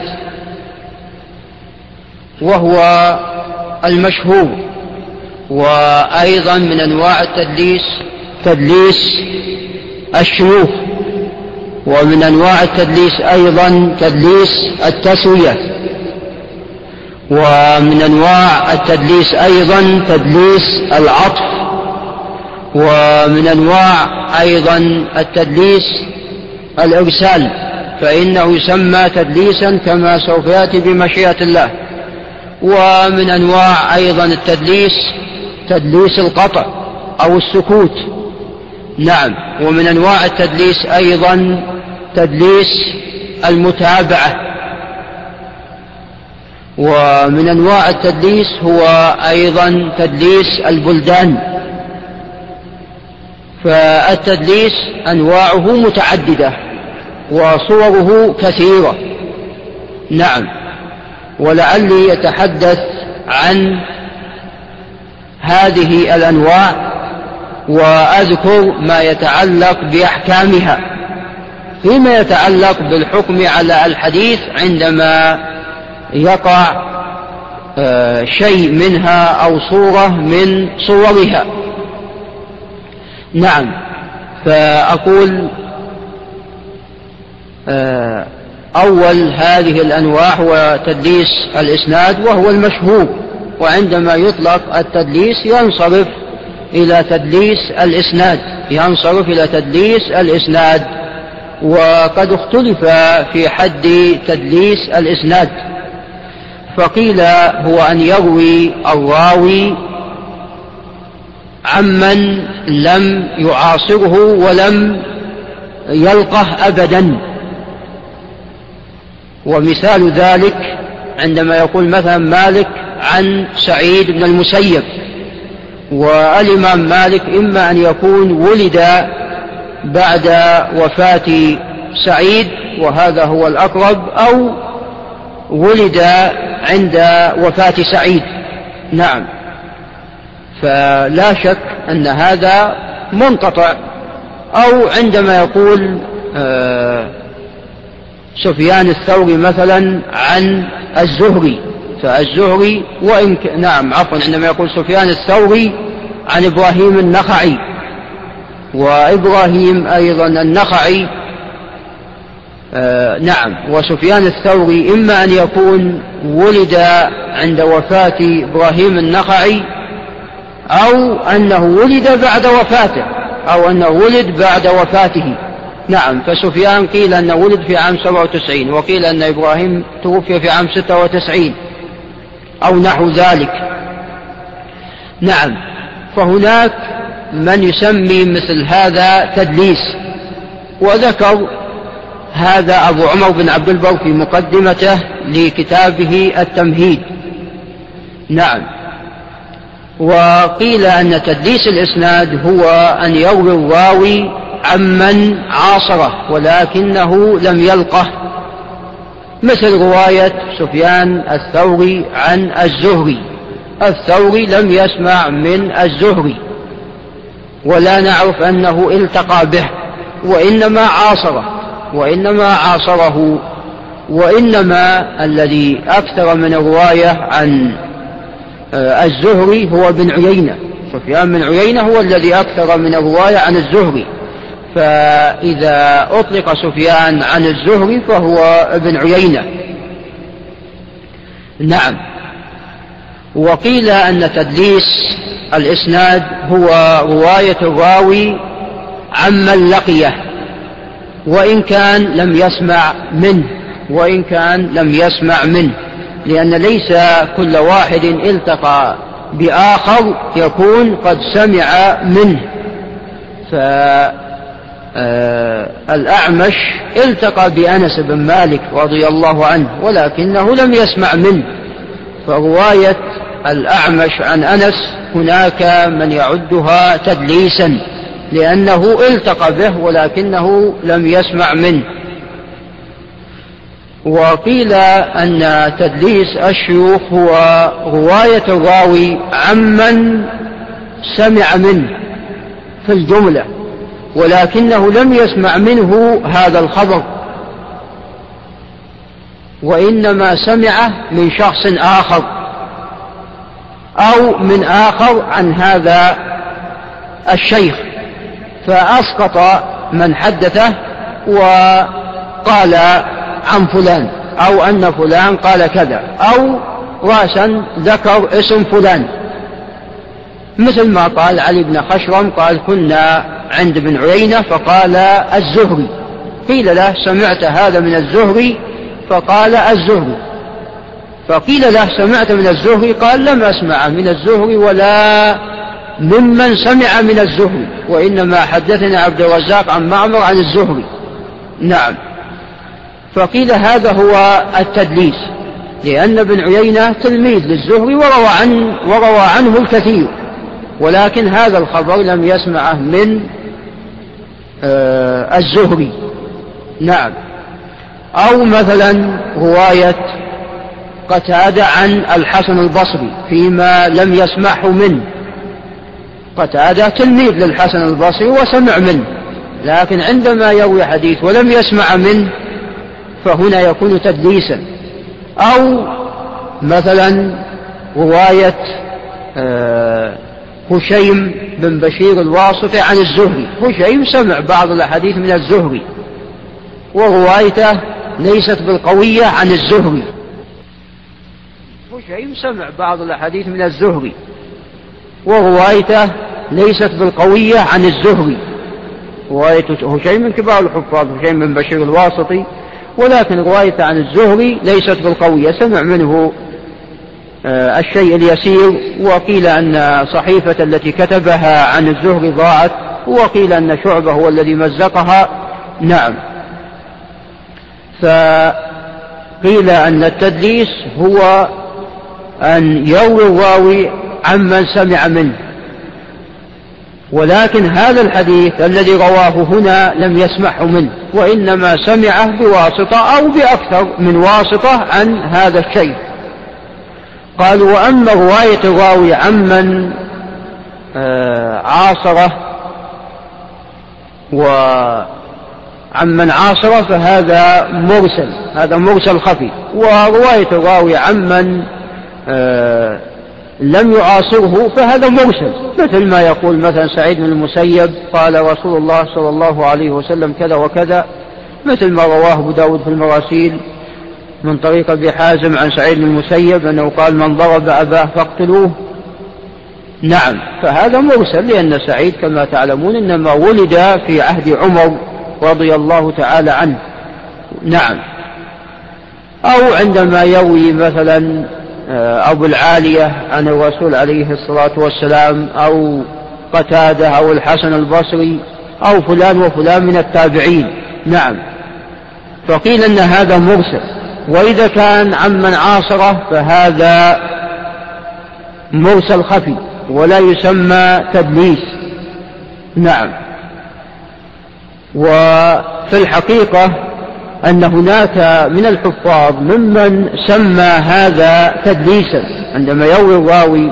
وهو المشهور وأيضا من أنواع التدليس تدليس الشيوخ ومن أنواع التدليس أيضا تدليس التسوية ومن أنواع التدليس أيضا تدليس العطف ومن أنواع أيضا التدليس الإرسال فإنه يسمى تدليسا كما سوف يأتي بمشيئة الله. ومن أنواع أيضا التدليس تدليس القطع أو السكوت. نعم ومن أنواع التدليس أيضا تدليس المتابعة. ومن أنواع التدليس هو أيضا تدليس البلدان. فالتدليس أنواعه متعددة وصوره كثيرة. نعم. ولعلي يتحدث عن هذه الأنواع وأذكر ما يتعلق بأحكامها فيما يتعلق بالحكم على الحديث عندما يقع آه، شيء منها أو صورة من صورها. نعم فأقول آه، أول هذه الأنواع هو تدليس الإسناد وهو المشهور وعندما يطلق التدليس ينصرف إلى تدليس الإسناد ينصرف إلى تدليس الإسناد وقد اختلف في حد تدليس الإسناد. فقيل هو أن يروي الراوي عمن لم يعاصره ولم يلقه أبدا. ومثال ذلك عندما يقول مثلا مالك عن سعيد بن المسيب والإمام مالك إما أن يكون ولد بعد وفاة سعيد وهذا هو الأقرب أو ولد عند وفاة سعيد. نعم. فلا شك أن هذا منقطع أو عندما يقول آه سفيان الثوري مثلا عن الزهري. فالزهري وإن ك... نعم عفوا عندما يقول سفيان الثوري عن إبراهيم النخعي. وإبراهيم أيضا النخعي آه نعم. وسفيان الثوري إما أن يكون ولد عند وفاة إبراهيم النخعي أو أنه ولد بعد وفاته أو أنه ولد بعد وفاته. نعم فسفيان قيل أنه ولد في عام 97 وقيل أن إبراهيم توفي في عام 96 أو نحو ذلك. نعم فهناك من يسمي مثل هذا تدليس وذكر هذا أبو عمر بن عبد البر في مقدمته لكتابه التمهيد. نعم وقيل أن تدليس الإسناد هو أن يروي الراوي عمن عاصره ولكنه لم يلقه. مثل رواية سفيان الثوري عن الزهري. الثوري لم يسمع من الزهري. ولا نعرف أنه التقى به. وإنما عاصره. وإنما عاصره. وإنما الذي أكثر من الرواية عن آه، الزهري هو بن عيينة. سفيان بن عيينة هو الذي أكثر من الرواية عن الزهري. فإذا أطلق سفيان عن الزهري فهو ابن عيينة. نعم. وقيل أن تدليس الإسناد هو رواية الراوي عمن لقيه وإن كان لم يسمع منه وإن كان لم يسمع منه لأن ليس كل واحد التقى بآخر يكون قد سمع منه. الأعمش التقى بأنس بن مالك رضي الله عنه ولكنه لم يسمع منه. فرواية الأعمش عن أنس هناك من يعدها تدليسا لأنه التقى به ولكنه لم يسمع منه. وقيل أن تدليس الشيوخ هو رواية الراوي عمن سمع منه في الجملة. ولكنه لم يسمع منه هذا الخبر. وإنما سمعه من شخص آخر أو من آخر عن هذا الشيخ فأسقط من حدثه وقال عن فلان أو أن فلان قال كذا أو راسا ذكر اسم فلان. مثل ما قال علي بن خشرم قال كنا عند ابن عيينة فقال الزهري. قيل له سمعت هذا من الزهري؟ فقال الزهري. فقيل له سمعت من الزهري؟ قال لم أسمع من الزهري ولا ممن سمع من الزهري وإنما حدثنا عبد الرزاق عن معمر عن الزهري. نعم. فقيل هذا هو التدليس لأن ابن عيينة تلميذ للزهري وروى, عن وروى عنه الكثير. ولكن هذا الخبر لم يسمعه من آه الزهري. نعم. أو مثلا رواية قتادة عن الحسن البصري فيما لم يسمعه منه قتادة تلميذ للحسن البصري وسمع منه لكن عندما يروي حديث ولم يسمع منه فهنا يكون تدليسا. أو مثلا رواية آه هشيم بن بشير الواسطي عن الزهري. هشيم سمع بعض الأحاديث من الزهري. وروايته ليست بالقوية عن الزهري. هشيم سمع بعض الأحاديث من الزهري. وروايته ليست بالقوية عن الزهري. رواية هشيم من كبار الحفاظ هشيم بن بشير الواسطي. ولكن روايته عن الزهري ليست بالقوية. سمع منه الشيء اليسير وقيل أن صحيفة التي كتبها عن الزهري ضاعت وقيل أن شعبة هو الذي مزقها. نعم. فقيل أن التدليس هو أن يروي الراوي عمن سمع منه. ولكن هذا الحديث الذي رواه هنا لم يسمعه منه وإنما سمعه بواسطة أو بأكثر من واسطة عن هذا الشيء. قال وأما رواية الراوي عمن آه، عاصرة وعمن عاصرة فهذا مرسل هذا مرسل خفي. ورواية الراوي عمن آه، لم يعاصره فهذا مرسل. مثل ما يقول مثلا سعيد بن المسيب قال رسول الله صلى الله عليه وسلم كذا وكذا. مثل ما رواه أبو داود في المراسيل من طريق أبي حازم عن سعيد المسيب أنه قال من ضرب أباه فاقتلوه نعم فهذا مرسل لأن سعيد كما تعلمون إنما ولد في عهد عمر رضي الله تعالى عنه. نعم. أو عندما يروي مثلا آه، أبو العالية عن الرسول عليه الصلاة والسلام أو قتادة أو الحسن البصري أو فلان وفلان من التابعين. نعم. فقيل أن هذا مرسل. وإذا كان عمن عاصره فهذا مرسل خفي ولا يسمى تدليس. نعم. وفي الحقيقة أن هناك من الحفاظ ممن سمى هذا تدليسا. عندما يروي الراوي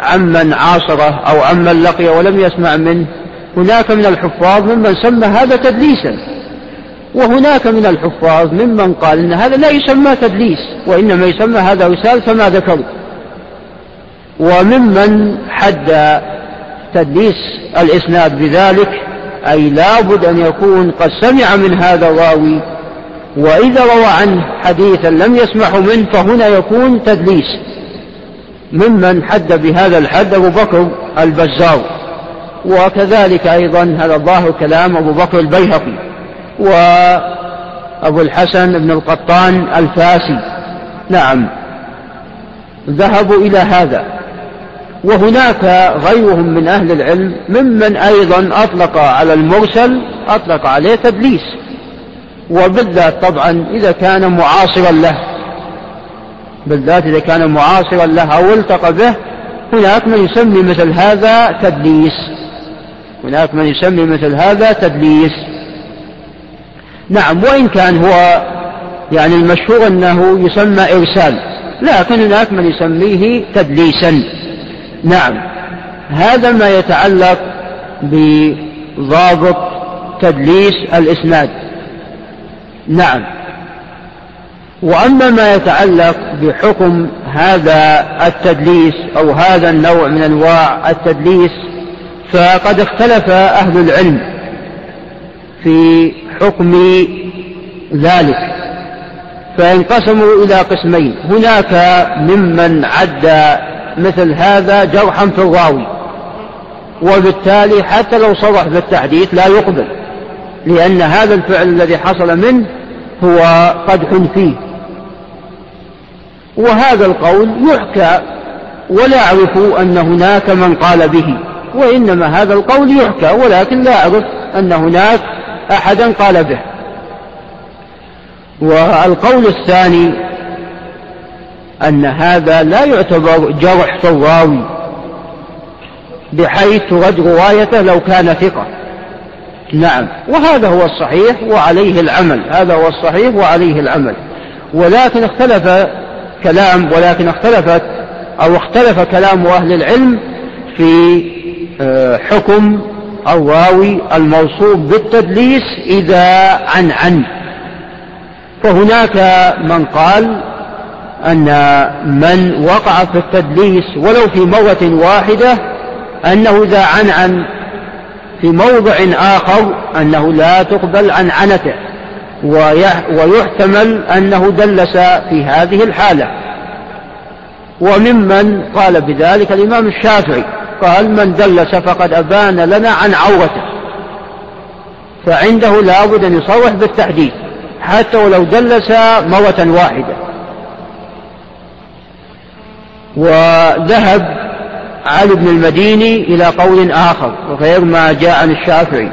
عمن عاصره أو عمن لقي ولم يسمع منه هناك من الحفاظ ممن سمى هذا تدليسا. وهناك من الحفاظ ممن قال إن هذا لا يسمى تدليس وإنما يسمى هذا وسال كما ذكرت وممن حد تدليس الإسناد بذلك أي لابد أن يكون قد سمع من هذا الراوي وإذا روى عنه حديثا لم يسمعه منه فهنا يكون تدليس. ممن حد بهذا الحد أبو بكر البزار. وكذلك أيضا هذا الظاهر كلام أبو بكر البيهقي. وأبو الحسن بن القطان الفاسي. نعم. ذهبوا إلى هذا. وهناك غيرهم من أهل العلم ممن أيضا أطلق على المرسل أطلق عليه تدليس. وبالذات طبعا إذا كان معاصرا له. بالذات إذا كان معاصرا له أو التقى به هناك من يسمي مثل هذا تدليس. هناك من يسمي مثل هذا تدليس. نعم وإن كان هو يعني المشهور أنه يسمى إرسال لكن هناك من يسميه تدليسا. نعم هذا ما يتعلق بضابط تدليس الإسناد. نعم وأما ما يتعلق بحكم هذا التدليس أو هذا النوع من أنواع التدليس فقد اختلف أهل العلم في حكم ذلك. فانقسموا إلى قسمين. هناك ممن عد مثل هذا جرحا في الراوي. وبالتالي حتى لو صرح بالتحديث لا يقبل. لأن هذا الفعل الذي حصل منه هو قدح فيه. وهذا القول يحكى ولا أعرف أن هناك من قال به. وإنما هذا القول يحكى ولكن لا أعرف أن هناك أحدا قال به. والقول الثاني أن هذا لا يعتبر جرح الراوي بحيث ترد روايته لو كان ثقة. نعم وهذا هو الصحيح وعليه العمل هذا هو الصحيح وعليه العمل. ولكن اختلف كلام ولكن اختلفت أو اختلف كلام أهل العلم في آه، الراوي الموصوف بالتدليس إذا عن عن. فهناك من قال أن من وقع في التدليس ولو في مرة واحدة أنه إذا عن عن في موضع آخر أنه لا تقبل عن عنته. ويحتمل أنه دلس في هذه الحالة. وممن قال بذلك الإمام الشافعي. قال من دلس فقد أبان لنا عن عورته. فعنده لابد أن يصرح بالتحديث حتى ولو دلس مرة واحدة. وذهب علي بن المديني إلى قول آخر غير ما جاء عن الشافعي.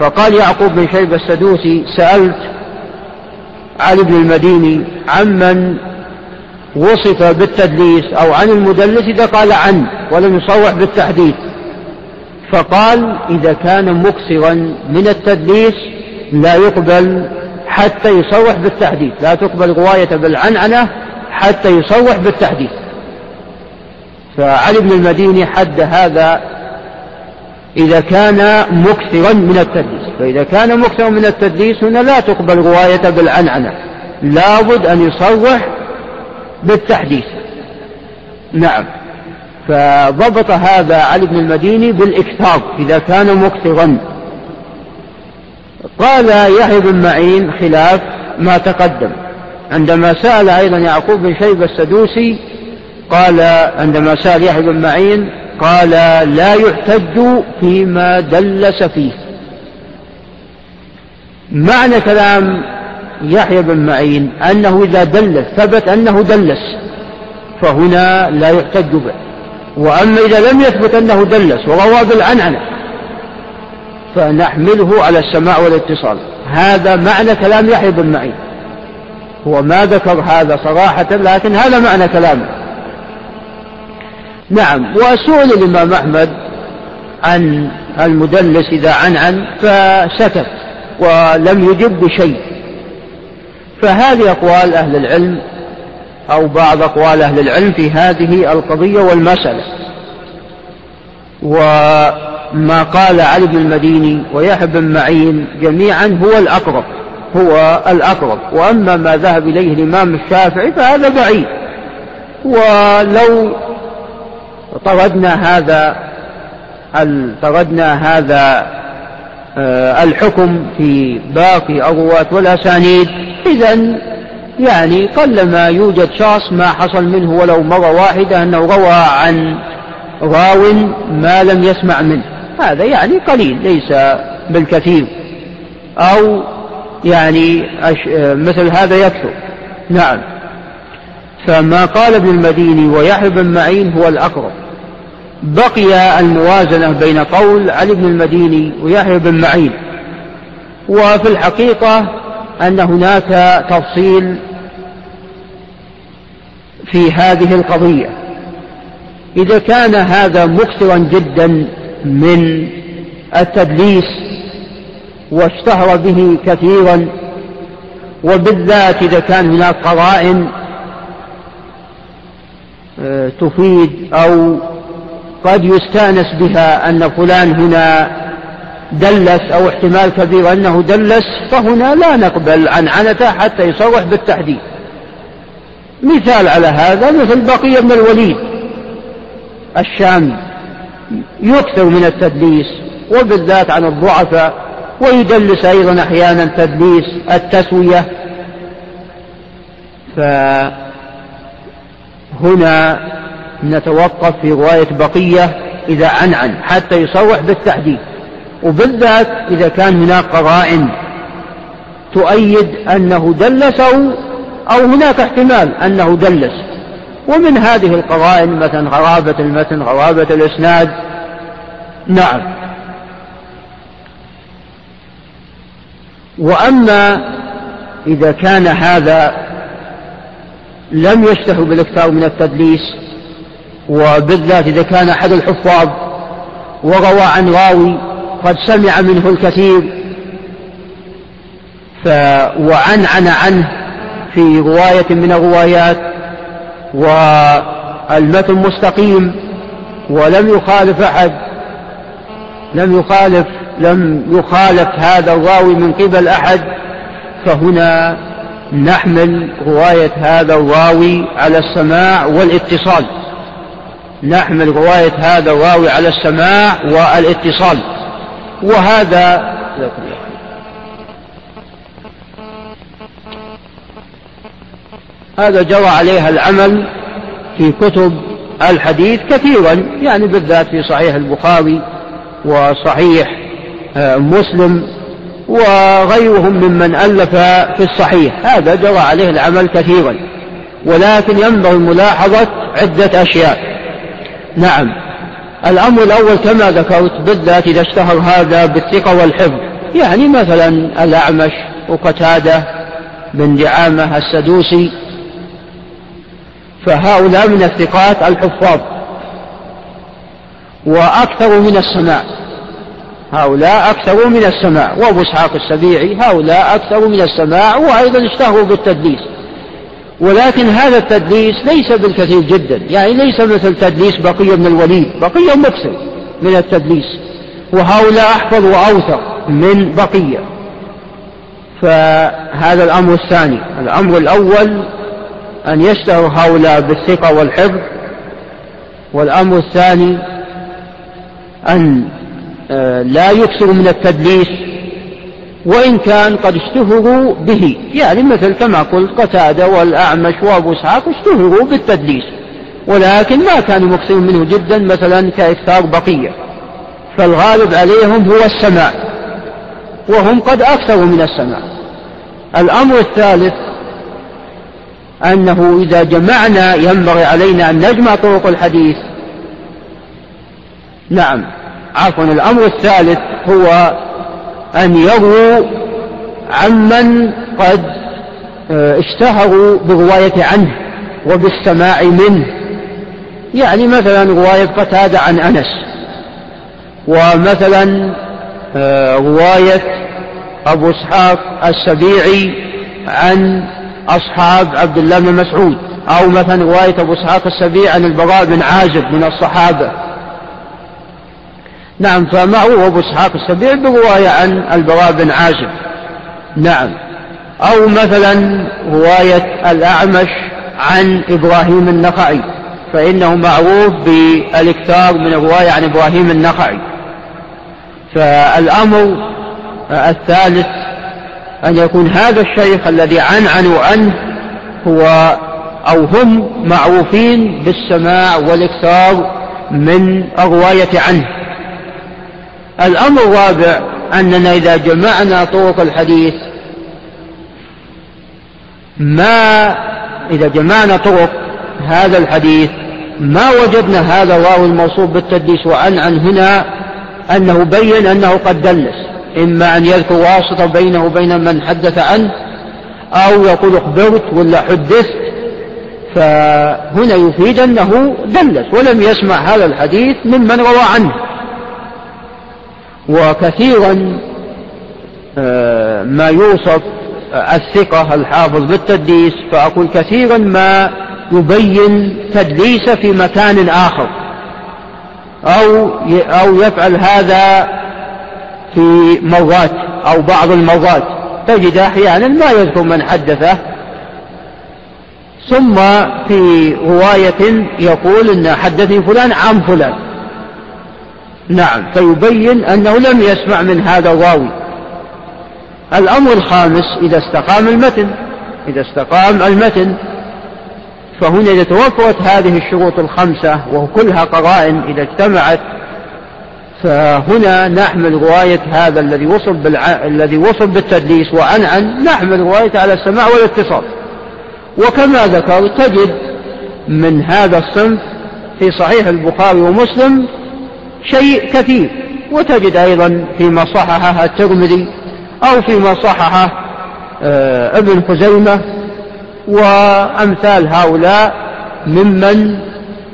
فقال يعقوب بن شيبة السدوسي سألت علي بن المديني عمن وصف بالتدليس أو عن المدلس إذا قال عن ولم يصرح بالتحديث. فقال إذا كان مكسرا من التدليس لا يقبل حتى يصرح بالتحديث لا تقبل رواية بالعنعنة حتى يصرح بالتحديث. فعلي بن المديني حد هذا إذا كان مكثرا من التدليس. فإذا كان مكثرا من التدليس هنا لا تقبل رواية بالعنعنة لابد أن يصرح بالتحديث. نعم. فضبط هذا علي بن المديني بالإكثار إذا كان مكثرا قال يحيى بن معين خلاف ما تقدم. عندما سأل أيضا يعقوب بن شيبة السدوسي قال عندما سأل يحيى بن معين قال لا يحتج فيما دلس فيه معنى كلام يحيى بن معين أنه إذا دلس ثبت أنه دلس فهنا لا يحتج به. وأما إذا لم يثبت أنه دلس وروى بالعنعنة فنحمله على السماع والاتصال. هذا معنى كلام يحيى بن معين. هو ما ذكر هذا صراحة لكن هذا معنى كلامه. نعم وسئل الإمام أحمد عن المدلس إذا عنعن فسكت ولم يجب بشيء. فهذه أقوال أهل العلم أو بعض أقوال أهل العلم في هذه القضية والمسألة. وما قال علي بن المديني ويحيى بن معين جميعا هو الأقرب هو الأقرب. وأما ما ذهب إليه الإمام الشافعي فهذا بعيد ولو طردنا هذا طردنا هذا آه، الحكم في باقي الرواة والأسانيد إذا يعني قلما يوجد شخص ما حصل منه ولو مرة واحدة أنه روى عن راو ما لم يسمع منه. هذا يعني قليل ليس بالكثير. أو يعني مثل هذا يكثر. نعم. فما قال ابن المديني ويحيى بن معين هو الأقرب. بقي الموازنة بين قول علي بن المديني ويحيى بن معين. وفي الحقيقة أن هناك تفصيل في هذه القضية. إذا كان هذا مكثرا جدا من التدليس واشتهر به كثيرا وبالذات إذا كان هناك قرائن آه، تفيد أو قد يستأنس بها أن فلان هنا دلس أو احتمال كبير أنه دلس فهنا لا نقبل عن عنته حتى يصرح بالتحديد. مثال على هذا مثل بقية بن الوليد الشامي يكثر من التدليس وبالذات عن الضعفاء ويدلس أيضا أحيانا تدليس التسوية. فهنا نتوقف في رواية بقية إذا عنعن حتى يصرح بالتحديد. وبالذات إذا كان هناك قرائن تؤيد أنه دلس أو, أو هناك احتمال أنه دلس. ومن هذه القرائن مثلا غرابة المتن غرابة الإسناد. نعم. وأما إذا كان هذا لم يشتهر بالاكثار من التدليس وبالذات إذا كان أحد الحفاظ وروى عن راوي قد سمع منه الكثير. ف وعنعن عنه في رواية من الروايات والمتن مستقيم ولم يخالف أحد. لم يخالف لم يخالف هذا الراوي من قبل أحد. فهنا نحمل رواية هذا الراوي على السماع والاتصال. نحمل رواية هذا الراوي على السماع والإتصال. وهذا هذا جرى عليها العمل في كتب الحديث كثيرا يعني بالذات في صحيح البخاري وصحيح آه، مسلم وغيرهم ممن ألف في الصحيح. هذا جرى عليه العمل كثيرا ولكن ينبغي ملاحظة عدة أشياء. نعم. الأمر الأول كما ذكرت بالذات إذا اشتهر هذا بالثقة والحفظ. يعني مثلا الأعمش وقتادة بن دعامة السدوسي. فهؤلاء من الثقات الحفاظ. وأكثر من السماع. هؤلاء أكثر من السماع. وأبو إسحاق السبيعي. هؤلاء أكثر من السماع. وأيضا اشتهروا بالتدليس. ولكن هذا التدليس ليس بالكثير جدا. يعني ليس مثل تدليس بقية بن الوليد. بقية مكثر من التدليس. وهؤلاء أحفظ وأوثق من بقية. فهذا الأمر الثاني. الأمر الأول أن يشتهر هؤلاء بالثقة والحفظ. والأمر الثاني أن آه، لا يكثر من التدليس وإن كان قد اشتهروا به. يعني مثل كما قلت قتادة والأعمش وأبو إسحاق اشتهروا بالتدليس. ولكن ما كانوا مكثرين منه جدا مثلا كإكثار بقية. فالغالب عليهم هو السماع. وهم قد أكثروا من السماع. الأمر الثالث أنه إذا جمعنا ينبغي علينا أن نجمع طرق الحديث. نعم. عفوا. الأمر الثالث هو أن يرووا عمن قد آه، اشتهروا بالرواية عنه وبالسماع منه. يعني مثلا رواية قتادة عن أنس ومثلا آه، رواية أبو إسحاق السبيعي عن أصحاب عبد الله بن مسعود أو مثلا رواية أبو إسحاق السبيعي عن البراء بن عازب من الصحابة. نعم فمعه أبو إسحاق السبيعي برواية عن البراء بن عازب. نعم. أو مثلا رواية الأعمش عن إبراهيم النخعي فإنه معروف بالإكثار من الرواية عن إبراهيم النخعي. فالأمر الثالث أن يكون هذا الشيخ الذي عنعنوا عنه هو أو هم معروفين بالسماع والإكثار من الرواية عنه. الأمر الرابع أننا إذا جمعنا طرق الحديث ما إذا جمعنا طرق هذا الحديث ما وجدنا هذا الراوي الموصوف بالتدليس وعن عن هنا أنه بين أنه قد دلس إما أن يذكر واسطة بينه وبين من حدث عنه أو يقول أخبرت ولا حدثت فهنا يفيد أنه دلس ولم يسمع هذا الحديث ممن روى عنه. وكثيرا آه، ما يوصف الثقة الحافظ بالتدليس فأقول كثيرا ما يبين تدليس في مكان آخر. أو أو يفعل هذا في مرات أو بعض المرات تجد أحيانا ما يذكر من حدثه. ثم في رواية يقول إن حدثني فلان عن فلان. نعم. فيبين أنه لم يسمع من هذا الراوي الأمر الخامس إذا استقام المتن. إذا استقام المتن فهنا إذا توفرت هذه الشروط الخمسة وكلها قرائن إذا اجتمعت فهنا نحمل رواية هذا الذي وصف بالع... الذي وصف بالتدليس. وعن عن نحمل روايته على السماع والاتصال. وكما ذكر تجد من هذا الصنف في صحيح البخاري ومسلم شيء كثير. وتجد أيضا فيما صححه الترمذي أو فيما صححه آه، ابن خزيمة وأمثال هؤلاء ممن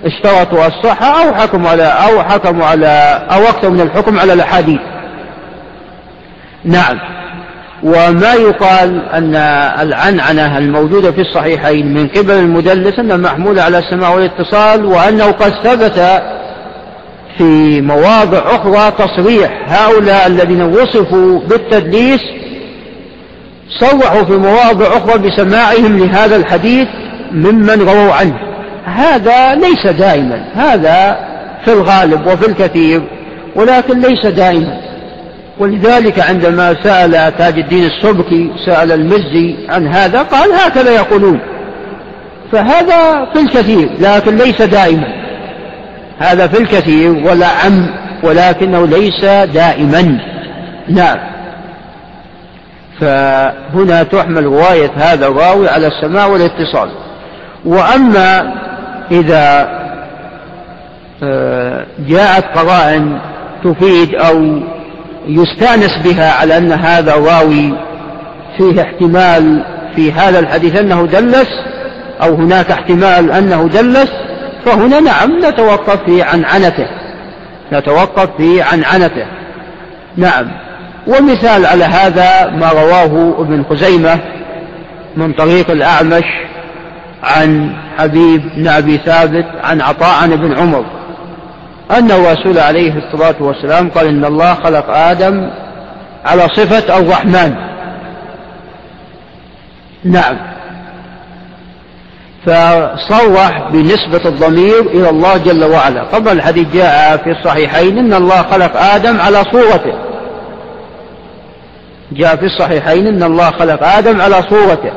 اشترطوا الصحة أو حكموا على أو حكموا على أو أكثر من الحكم على الأحاديث. نعم. وما يقال أن العنعنة الموجودة في الصحيحين من قبل المدلس أنها محمولة على السماع والاتصال وأنه قد ثبت في مواضع أخرى تصريح. هؤلاء الذين وصفوا بالتدليس صرحوا في مواضع أخرى بسماعهم لهذا الحديث ممن رووا عنه. هذا ليس دائما. هذا في الغالب وفي الكثير ولكن ليس دائما. ولذلك عندما سأل تاج الدين السبكي سأل المزي عن هذا قال هكذا يقولون. فهذا في الكثير لكن ليس دائما. هذا في الكثير ولا عم ولكنه ليس دائما. نعم. فهنا تحمل رواية هذا الراوي على السماع والاتصال. وأما إذا آه، جاءت قرائن تفيد أو يستأنس بها على أن هذا الراوي فيه احتمال في هذا الحديث أنه دلس أو هناك احتمال أنه دلس فهنا نعم نتوقف في عنعنته نتوقف في عنعنته نعم. ومثال على هذا ما رواه ابن خزيمة من طريق الأعمش عن حبيب بن أبي ثابت عن عطاء عن ابن عمر أن الرسول عليه الصلاة والسلام قال إن الله خلق آدم على صفة الرحمن. نعم. فصرح بنسبة الضمير إلى الله جل وعلا. طبعا الحديث جاء في الصحيحين. إن الله خلق آدم على صورته. جاء في الصحيحين إن الله خلق آدم على صورته.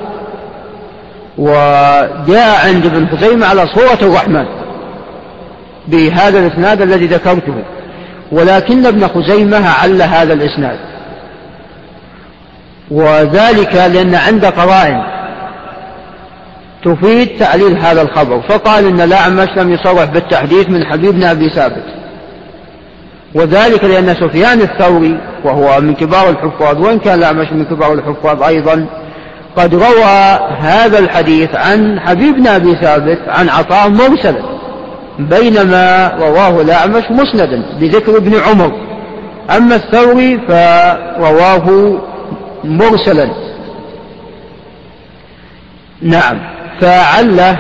وجاء عند ابن خزيمة على صورة الرحمن بهذا الإسناد الذي ذكرته. ولكن ابن خزيمة عل هذا الإسناد. وذلك لأن عند قرائن تفيد تعليل هذا الخبر. فقال إن الأعمش لم يصرح بالتحديث من حبيبنا أبي ثابت. وذلك لأن سفيان الثوري وهو من كبار الحفاظ وإن كان الأعمش من كبار الحفاظ أيضا قد روى هذا الحديث عن حبيبنا أبي ثابت عن عطاء مرسلا بينما رواه الأعمش مسندا بذكر ابن عمر. أما الثوري فرواه مرسلا. نعم. فعله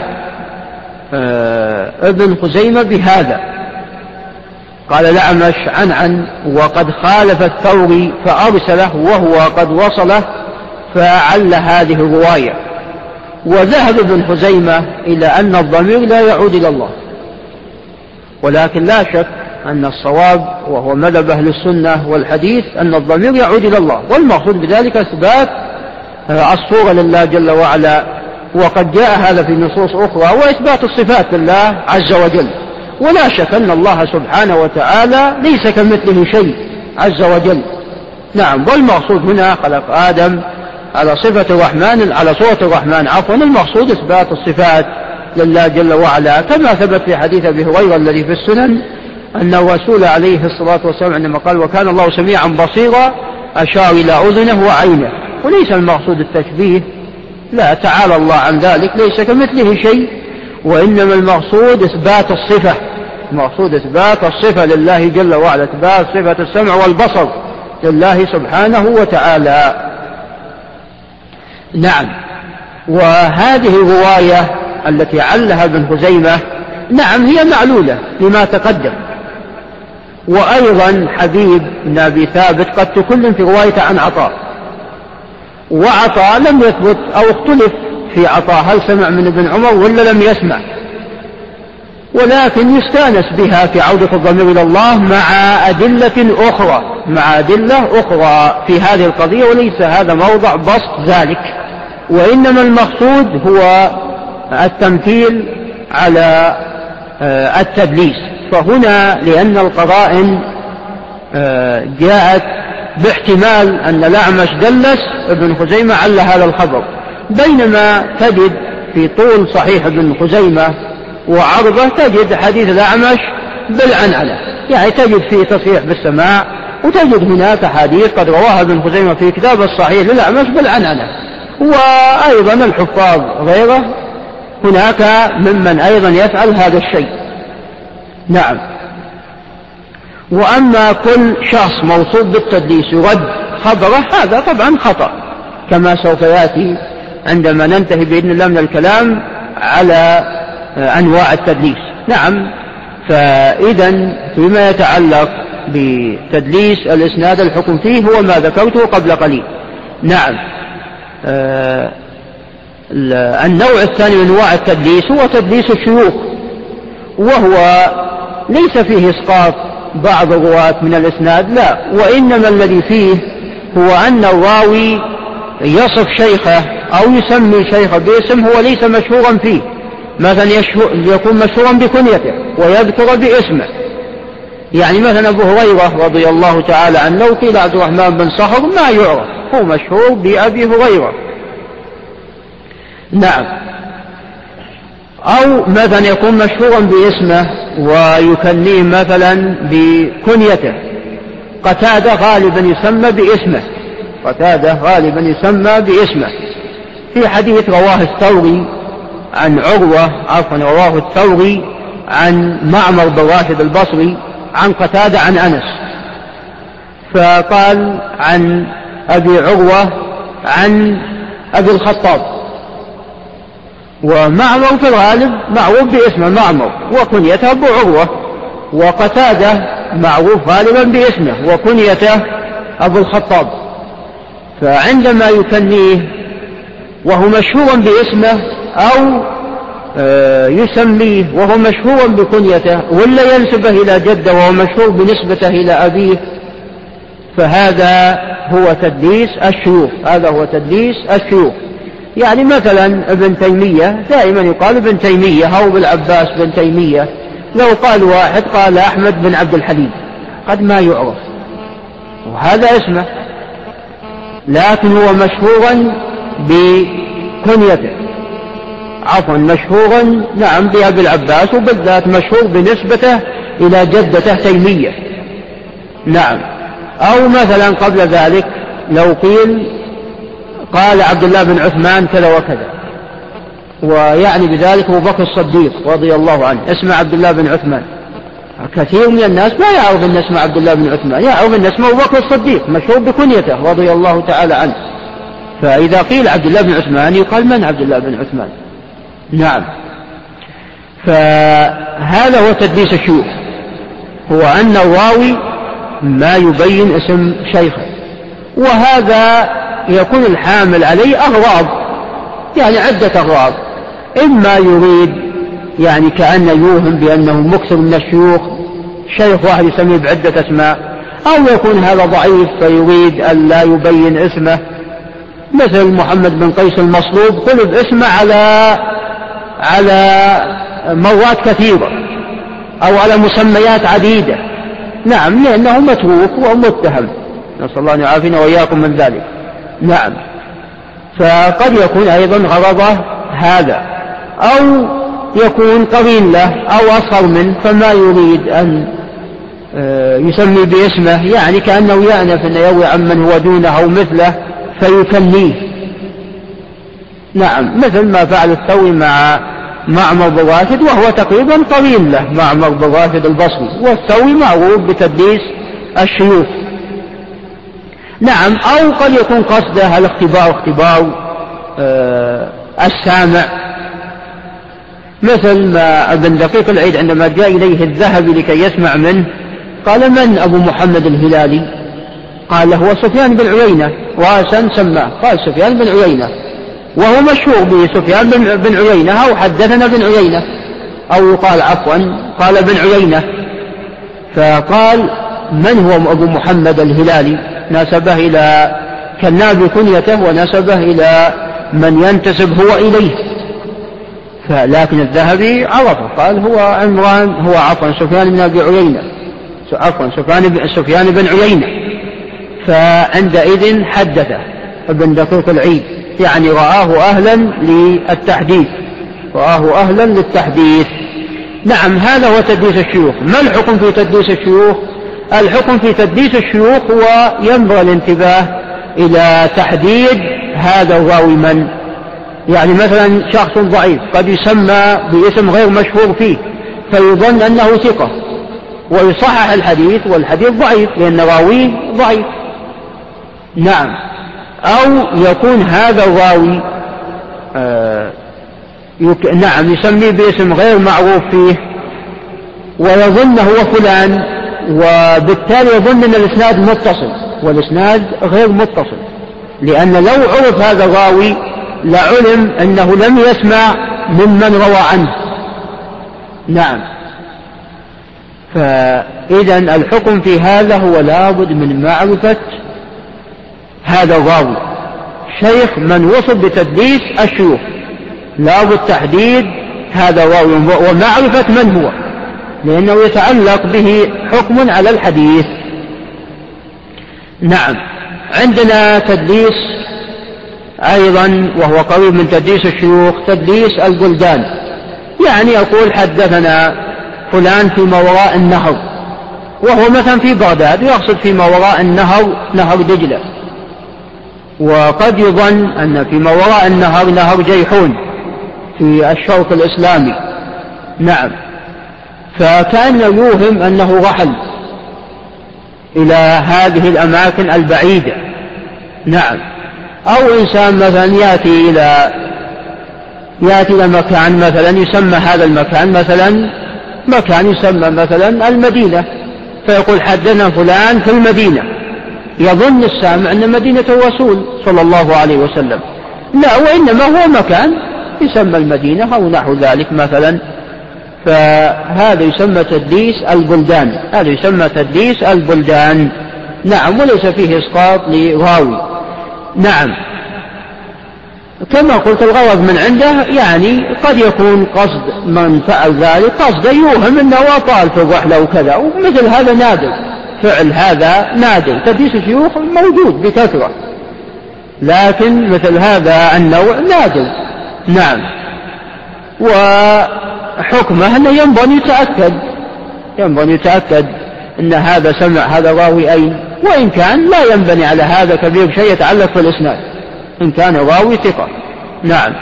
آه ابن خزيمة بهذا. قال الأعمش عن عن وقد خالف الثوري فأرسله وهو قد وصله فعل هذه الرواية. وذهب ابن خزيمة إلى أن الضمير لا يعود إلى الله. ولكن لا شك أن الصواب وهو مذهب أهل السنة والحديث أن الضمير يعود إلى الله. والمقصود بذلك إثبات الصورة لله جل وعلا وقد جاء هذا في نصوص أخرى وإثبات الصفات لله عز وجل. ولا شك أن الله سبحانه وتعالى ليس كمثله شيء عز وجل. نعم والمقصود هنا خلق آدم على صفة الرحمن على صورة الرحمن عفوا المقصود إثبات الصفات لله جل وعلا. كما ثبت في حديث أبي هريرة الذي في السنن أن الرسول عليه الصلاة والسلام عندما قال وكان الله سميعا بصيرا أشار إلى أذنه وعينه. وليس المقصود التشبيه لا تعالى الله عن ذلك ليس كمثله شيء وإنما المقصود إثبات الصفة. المقصود إثبات الصفة لله جل وعلا إثبات صفة السمع والبصر لله سبحانه وتعالى. نعم. وهذه الرواية التي علها ابن خزيمة نعم هي معلولة لما تقدم. وأيضا حبيب بن أبي ثابت قد تكلم في رواية عن عطاء. وعطاء لم يثبت أو اختلف في عطاء. هل سمع من ابن عمر ولا لم يسمع؟ ولكن يستأنس بها في عودة الضمير إلى الله مع أدلة أخرى مع أدلة أخرى في هذه القضية وليس هذا موضع بسط ذلك. وإنما المقصود هو التمثيل على آه، التدليس. فهنا لأن القرائن آه، جاءت باحتمال أن الأعمش دلس ابن خزيمة على هذا الخبر. بينما تجد في طول صحيح ابن خزيمة وعرضة تجد حديث الأعمش بالعنعنة. يعني تجد فيه تصحيح بالسماع وتجد هناك حديث قد رواها ابن خزيمة في كتاب الصحيح للأعمش بالعنعنة. وأيضا الحفاظ غيره هناك ممن أيضا يفعل هذا الشيء. نعم. وأما كل شخص موصوف بالتدليس يرد خبره هذا طبعا خطأ كما سوف يأتي عندما ننتهي بإذن الله من الكلام على أنواع التدليس. نعم فإذا فيما يتعلق بتدليس الإسناد الحكم فيه هو ما ذكرته قبل قليل. نعم آه النوع الثاني من أنواع التدليس هو تدليس الشيوخ وهو ليس فيه إسقاط بعض الرواة من الإسناد لا وإنما الذي فيه هو أن الراوي يصف شيخه أو يسمي شيخه باسم هو ليس مشهورا فيه. مثلا يكون مشهورا بكنيته ويذكر باسمه. يعني مثلا أبو هريرة رضي الله تعالى عنه قيل عبد الرحمن بن صخر ما يعرف هو مشهور بأبي هريرة. نعم. أو مثلا يكون مشهورا باسمه ويكنيه مثلا بكنيته. قتادة غالبا يسمى باسمه. قتادة غالبا يسمى باسمه. في حديث رواه الثوري عن عروة عفوا رواه الثوري عن معمر بن راشد البصري عن قتادة عن أنس. فقال عن أبي عروة عن أبي الخطاب. ومعمر في الغالب معروف باسمه معمر وكنيته أبو عروة وقتادة معروف غالبا باسمه وكنيته أبو الخطاب. فعندما يكنيه وهو مشهور باسمه أو آه، يسميه وهو مشهور بكنيته ولا ينسبه إلى جده وهو مشهور بنسبته إلى أبيه فهذا هو تدليس الشيوخ هذا هو تدليس الشيوخ. يعني مثلا ابن تيمية دائما يقال ابن تيمية أو بالعباس بن تيمية. لو قال واحد قال أحمد بن عبد الحليم. قد ما يعرف. وهذا اسمه. لكن هو مشهورا بكنيته. عفوا مشهورا نعم بأبي العباس وبالذات مشهور بنسبته إلى جدته تيمية. نعم. أو مثلا قبل ذلك لو قيل قال عبد الله بن عثمان كذا وكذا. ويعني بذلك أبو بكر الصديق رضي الله عنه. اسمه عبد الله بن عثمان. كثير من الناس ما يعرف أن اسمه عبد الله بن عثمان. يعرف أن اسمه أبو بكر الصديق مشهور بكنيته رضي الله تعالى عنه. فإذا قيل عبد الله بن عثمان يقال من عبد الله بن عثمان؟ نعم. فهذا هو تدليس الشيوخ. هو أن الراوي ما يبين اسم شيخه. وهذا يكون الحامل عليه أغراض يعني عدة أغراض. إما يريد يعني كأن يوهم بأنه مكثر من الشيوخ شيخ واحد يسميه بعدة أسماء أو يكون هذا ضعيف فيريد أن لا يبين اسمه. مثل محمد بن قيس المصلوب قلب اسمه على على مرات كثيرة أو على مسميات عديدة. نعم لأنه متروك ومتهم. نسأل الله أن يعافينا وإياكم من ذلك. نعم. فقد يكون أيضا غرضه هذا أو يكون قرين له أو أصغر منه فما يريد أن آه، يسمي باسمه يعني كأنه يأنف أن يروي عن من هو دونه أو مثله فيكنيه نعم مثل ما فعل الثوري مع معمر بن راشد وهو تقريبا قرين له معمر بن راشد البصري والثوري معروف بتدليس الشيوخ. نعم أو قد يكون قصده الاختبار اختبار آه السامع. مثل ما ابن دقيق العيد عندما جاء إليه الذهبي لكي يسمع منه قال من أبو محمد الهلالي؟ قال هو سفيان بن عيينة. راسا سماه قال سفيان بن عيينة. وهو مشهور به سفيان بن عيينة أو حدثنا بن عيينة أو يقال عفوا قال بن عيينة. فقال من هو أبو محمد الهلالي؟ نسبه إلى كناب كنيته ونسبه إلى من ينتسب هو إليه. فلكن الذهبي عرفه قال هو عمران هو عفوا سفيان بن أبي عيينة. عفوا سفيان سفيان بن عيينة. فعندئذ حدثه ابن دقيق العيد يعني رآه أهلا للتحديث. رآه أهلا للتحديث. نعم هذا هو تدليس الشيوخ. ما الحكم في تدليس الشيوخ؟ الحكم في تدليس الشيوخ هو ينبغي الانتباه إلى تحديد هذا الراوي من؟ يعني مثلا شخص ضعيف قد يسمى باسم غير مشهور فيه فيظن أنه ثقة ويصحح الحديث والحديث ضعيف لأن راويه ضعيف. نعم. أو يكون هذا الراوي آه يك... نعم يسميه باسم غير معروف فيه ويظن هو فلان وبالتالي يظن أن الإسناد متصل والإسناد غير متصل لأن لو عرف هذا الراوي لعلم أنه لم يسمع ممن روى عنه. نعم. فإذا الحكم في هذا هو لابد من معرفة هذا الراوي. شيخ من وصف بتدليس الشيوخ لابد تحديد هذا راوي ومعرفة من هو. لأنه يتعلق به حكم على الحديث. نعم. عندنا تدليس أيضا وهو قريب من تدليس الشيوخ تدليس البلدان. يعني يقول حدثنا فلان فيما وراء النهر وهو مثلا في بغداد يقصد فيما وراء النهر نهر دجلة. وقد يظن أن فيما وراء النهر نهر جيحون في الشرق الإسلامي. نعم. فكان يوهم أنه رحل إلى هذه الأماكن البعيدة. نعم. أو إنسان مثلا يأتي إلى يأتي إلى مكان مثلا يسمى هذا المكان مثلا مكان يسمى مثلا المدينة. فيقول حدثنا فلان في المدينة. يظن السامع أن مدينة الرسول صلى الله عليه وسلم. لا وإنما هو مكان يسمى المدينة أو نحو ذلك مثلا. فهذا يسمى تدليس البلدان هذا يسمى تدليس البلدان. نعم وليس فيه إسقاط لراوي نعم. كما قلت الغرض من عنده يعني قد يكون قصد من فعل ذلك قصد يوهم إنه أطال في الرحلة وكذا ومثل هذا نادر فعل هذا نادر. تدليس الشيوخ موجود بكثرة لكن مثل هذا النوع نادر. نعم. وحكمه أنه ينبغي أن يتأكد. ينبغي أن يتأكد أن هذا سمع هذا راوي أين. وإن كان لا ينبني على هذا كبير شيء يتعلق في الاسناد إن كان راوي ثقة. نعم.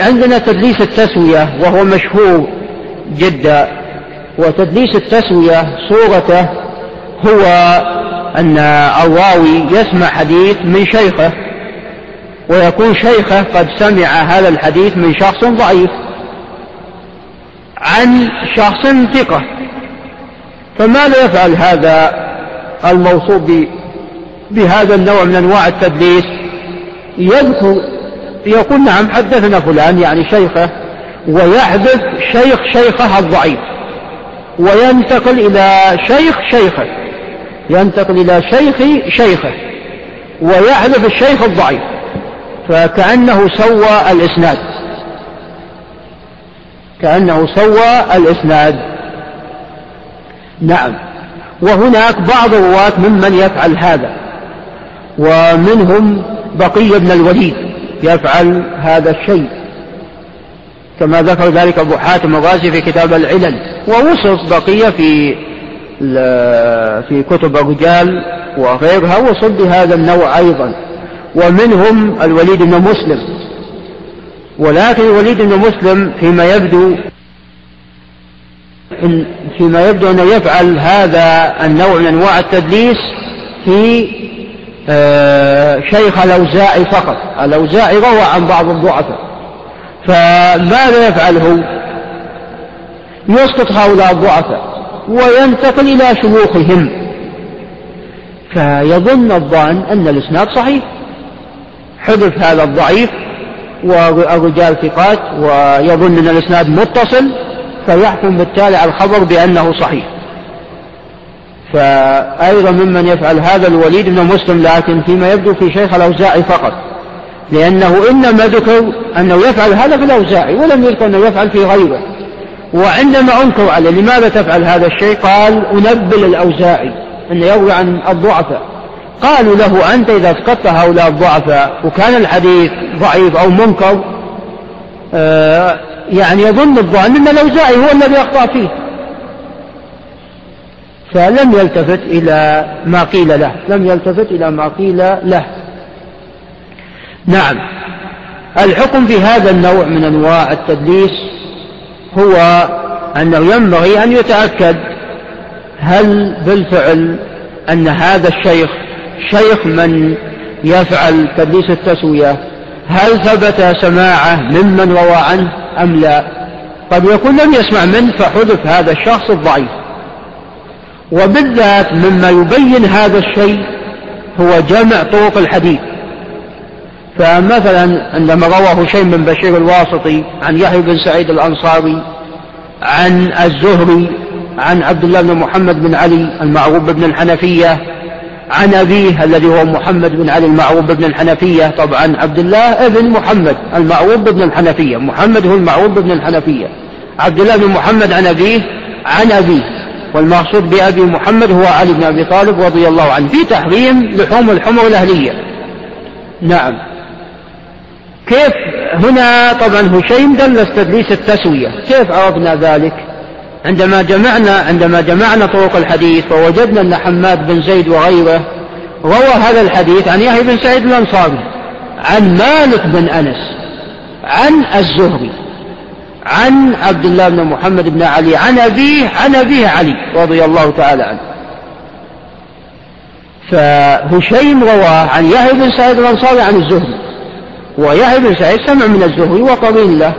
عندنا تدليس التسوية وهو مشهور جدا. وتدليس التسوية صورته هو أن الراوي يسمع حديث من شيخه. ويكون شيخه قد سمع هذا الحديث من شخص ضعيف. عن شخص ثقة. فماذا يفعل هذا الموصوف بهذا النوع من أنواع التدليس؟ يذكر يقول نعم حدثنا فلان يعني شيخه ويحذف شيخ شيخه الضعيف وينتقل إلى شيخ شيخه ينتقل إلى شيخ شيخه ويحذف الشيخ الضعيف فكأنه سوى الإسناد. كأنه سوى الإسناد. نعم. وهناك بعض الرواة ممن يفعل هذا ومنهم بقي بن الوليد يفعل هذا الشيء. كما ذكر ذلك أبو حاتم الرازي في كتاب العلل ووصف بقية في في كتب الرجال وغيرها وصف بهذا النوع أيضا. ومنهم الوليد بن مسلم. ولكن الوليد بن مسلم فيما يبدو إن فيما يبدو أنه يفعل هذا النوع من أنواع التدليس في آه، شيخ الأوزاعي فقط. الأوزاعي روى عن بعض الضعفاء. فماذا يفعله؟ يسقط هؤلاء الضعفاء وينتقل إلى شيوخهم. فيظن الظان أن الإسناد صحيح. حذف هذا الضعيف والرجال ثقات ويظن أن الإسناد متصل فيحكم بالتالي على الخبر بأنه صحيح. فأيضا ممن يفعل هذا الوليد بن مسلم لكن فيما يبدو في شيخ الأوزاعي فقط. لأنه إنما ذكر أنه يفعل هذا في الأوزاعي ولم يذكر أنه يفعل في غيره. وعندما أنكر عليه لماذا تفعل هذا الشيء قال أنبل الأوزاعي أنه يروي عن الضعفاء. قالوا له أنت إذا اسقطت هؤلاء الضعفاء وكان الحديث ضعيف أو منكر آه يعني يظن الظن أن الأوزاعي هو الذي أخطأ فيه. فلم يلتفت إلى ما قيل له لم يلتفت إلى ما قيل له. نعم. الحكم في هذا النوع من أنواع التدليس هو أنه ينبغي أن يتأكد هل بالفعل أن هذا الشيخ شيخ من يفعل تدليس التسوية هل ثبت سماعه ممن روى عنه أم لا؟ قد يكون لم يسمع منه فحذف هذا الشخص الضعيف. وبالذات مما يبين هذا الشيء هو جمع طرق الحديث. فمثلا عندما رواه شيء من بشير الواسطي عن يحيى بن سعيد الأنصاري عن الزهري عن عبد الله بن محمد بن علي المعروف بن الحنفية عن أبيه الذي هو محمد بن علي المعروف بن الحنفية. طبعا عبد الله ابن محمد المعروف بن الحنفية. محمد هو المعروف بن الحنفية. عبد الله بن محمد عن أبيه عن أبيه. والمقصود بأبي محمد هو علي بن أبي طالب رضي الله عنه. في تحريم لحوم الحمر الأهلية. نعم. كيف؟ هنا طبعا هشيم دلس تدليس التسوية. كيف عرفنا ذلك؟ عندما جمعنا عندما جمعنا طرق الحديث فوجدنا أن حماد بن زيد وغيره روى هذا الحديث عن يحيى بن سعيد الأنصاري عن مالك بن أنس عن الزهري عن عبد الله بن محمد بن علي عن أبيه عن أبيه علي رضي الله تعالى عنه. فهشيم رواه عن يحيى بن سعيد الأنصاري عن الزهري ويحيى بن سعيد سمع من الزهري وقرين له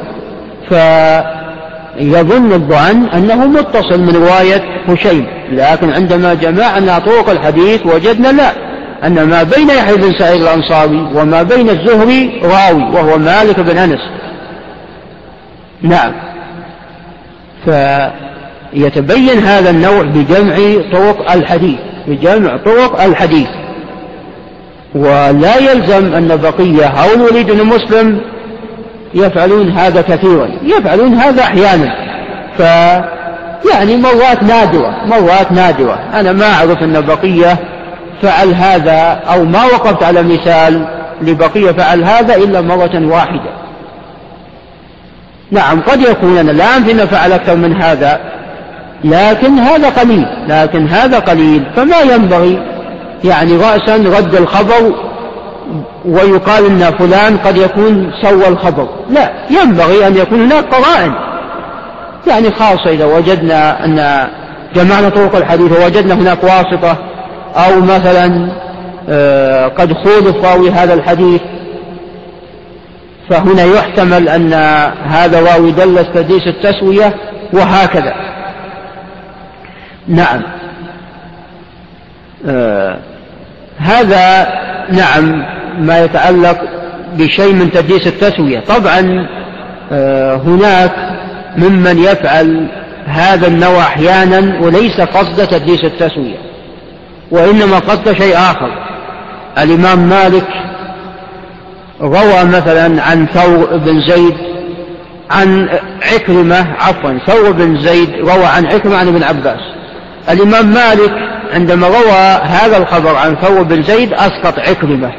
فيظن الظن أنه متصل من رواية هشيم لكن عندما جمعنا طرق الحديث وجدنا لا أن ما بين يحيى بن سعيد الأنصاري وما بين الزهري راوي وهو مالك بن أنس. نعم. فيتبين هذا النوع بجمع طرق الحديث بجمع طرق الحديث. ولا يلزم أن بقية أو الوليد بن مسلم يفعلون هذا كثيرا يفعلون هذا أحيانا. ف يعني مرات نادرة مرات نادرة. أنا ما أعرف أن بقية فعل هذا أو ما وقفت على مثال لبقية فعل هذا إلا مرة واحدة. نعم قد يكون أنا لا أنفي أنه فعل أكثر من هذا لكن هذا قليل لكن هذا قليل. فما ينبغي يعني رأسا رد الخبر ويقال إن فلان قد يكون سوى الخبر. لا ينبغي أن يكون هناك قرائن يعني خاصة إذا وجدنا أن جمعنا طرق الحديث ووجدنا هناك واسطة أو مثلا آه، قد خولف راوي هذا الحديث فهنا يحتمل أن هذا راوي دلس تدليس التسوية وهكذا. نعم. آه هذا نعم ما يتعلق بشيء من تدليس التسوية. طبعا آه هناك ممن يفعل هذا النوع أحيانا وليس قصد تدليس التسوية وإنما قصد شيء آخر. الإمام مالك روى مثلا عن ثور بن زيد عن عكرمة عفوا ثور بن زيد روى عن عكرمة عن ابن عباس. الإمام مالك عندما روى هذا الخبر عن ثور بن زيد أسقط عكرمة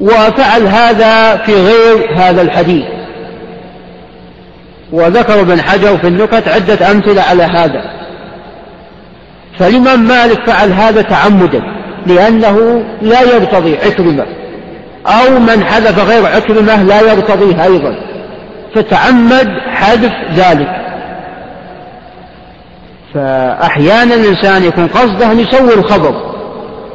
وفعل هذا في غير هذا الحديث. وذكر ابن حجر في النكت عدة أمثلة على هذا. فالإمام مالك فعل هذا تعمدا لأنه لا يرتضي عكرمة أو من حذف غير عكرمة لا يرتضيه أيضا. فتعمد حذف ذلك. فأحيانا الإنسان يكون قصده أن يسوي الخبر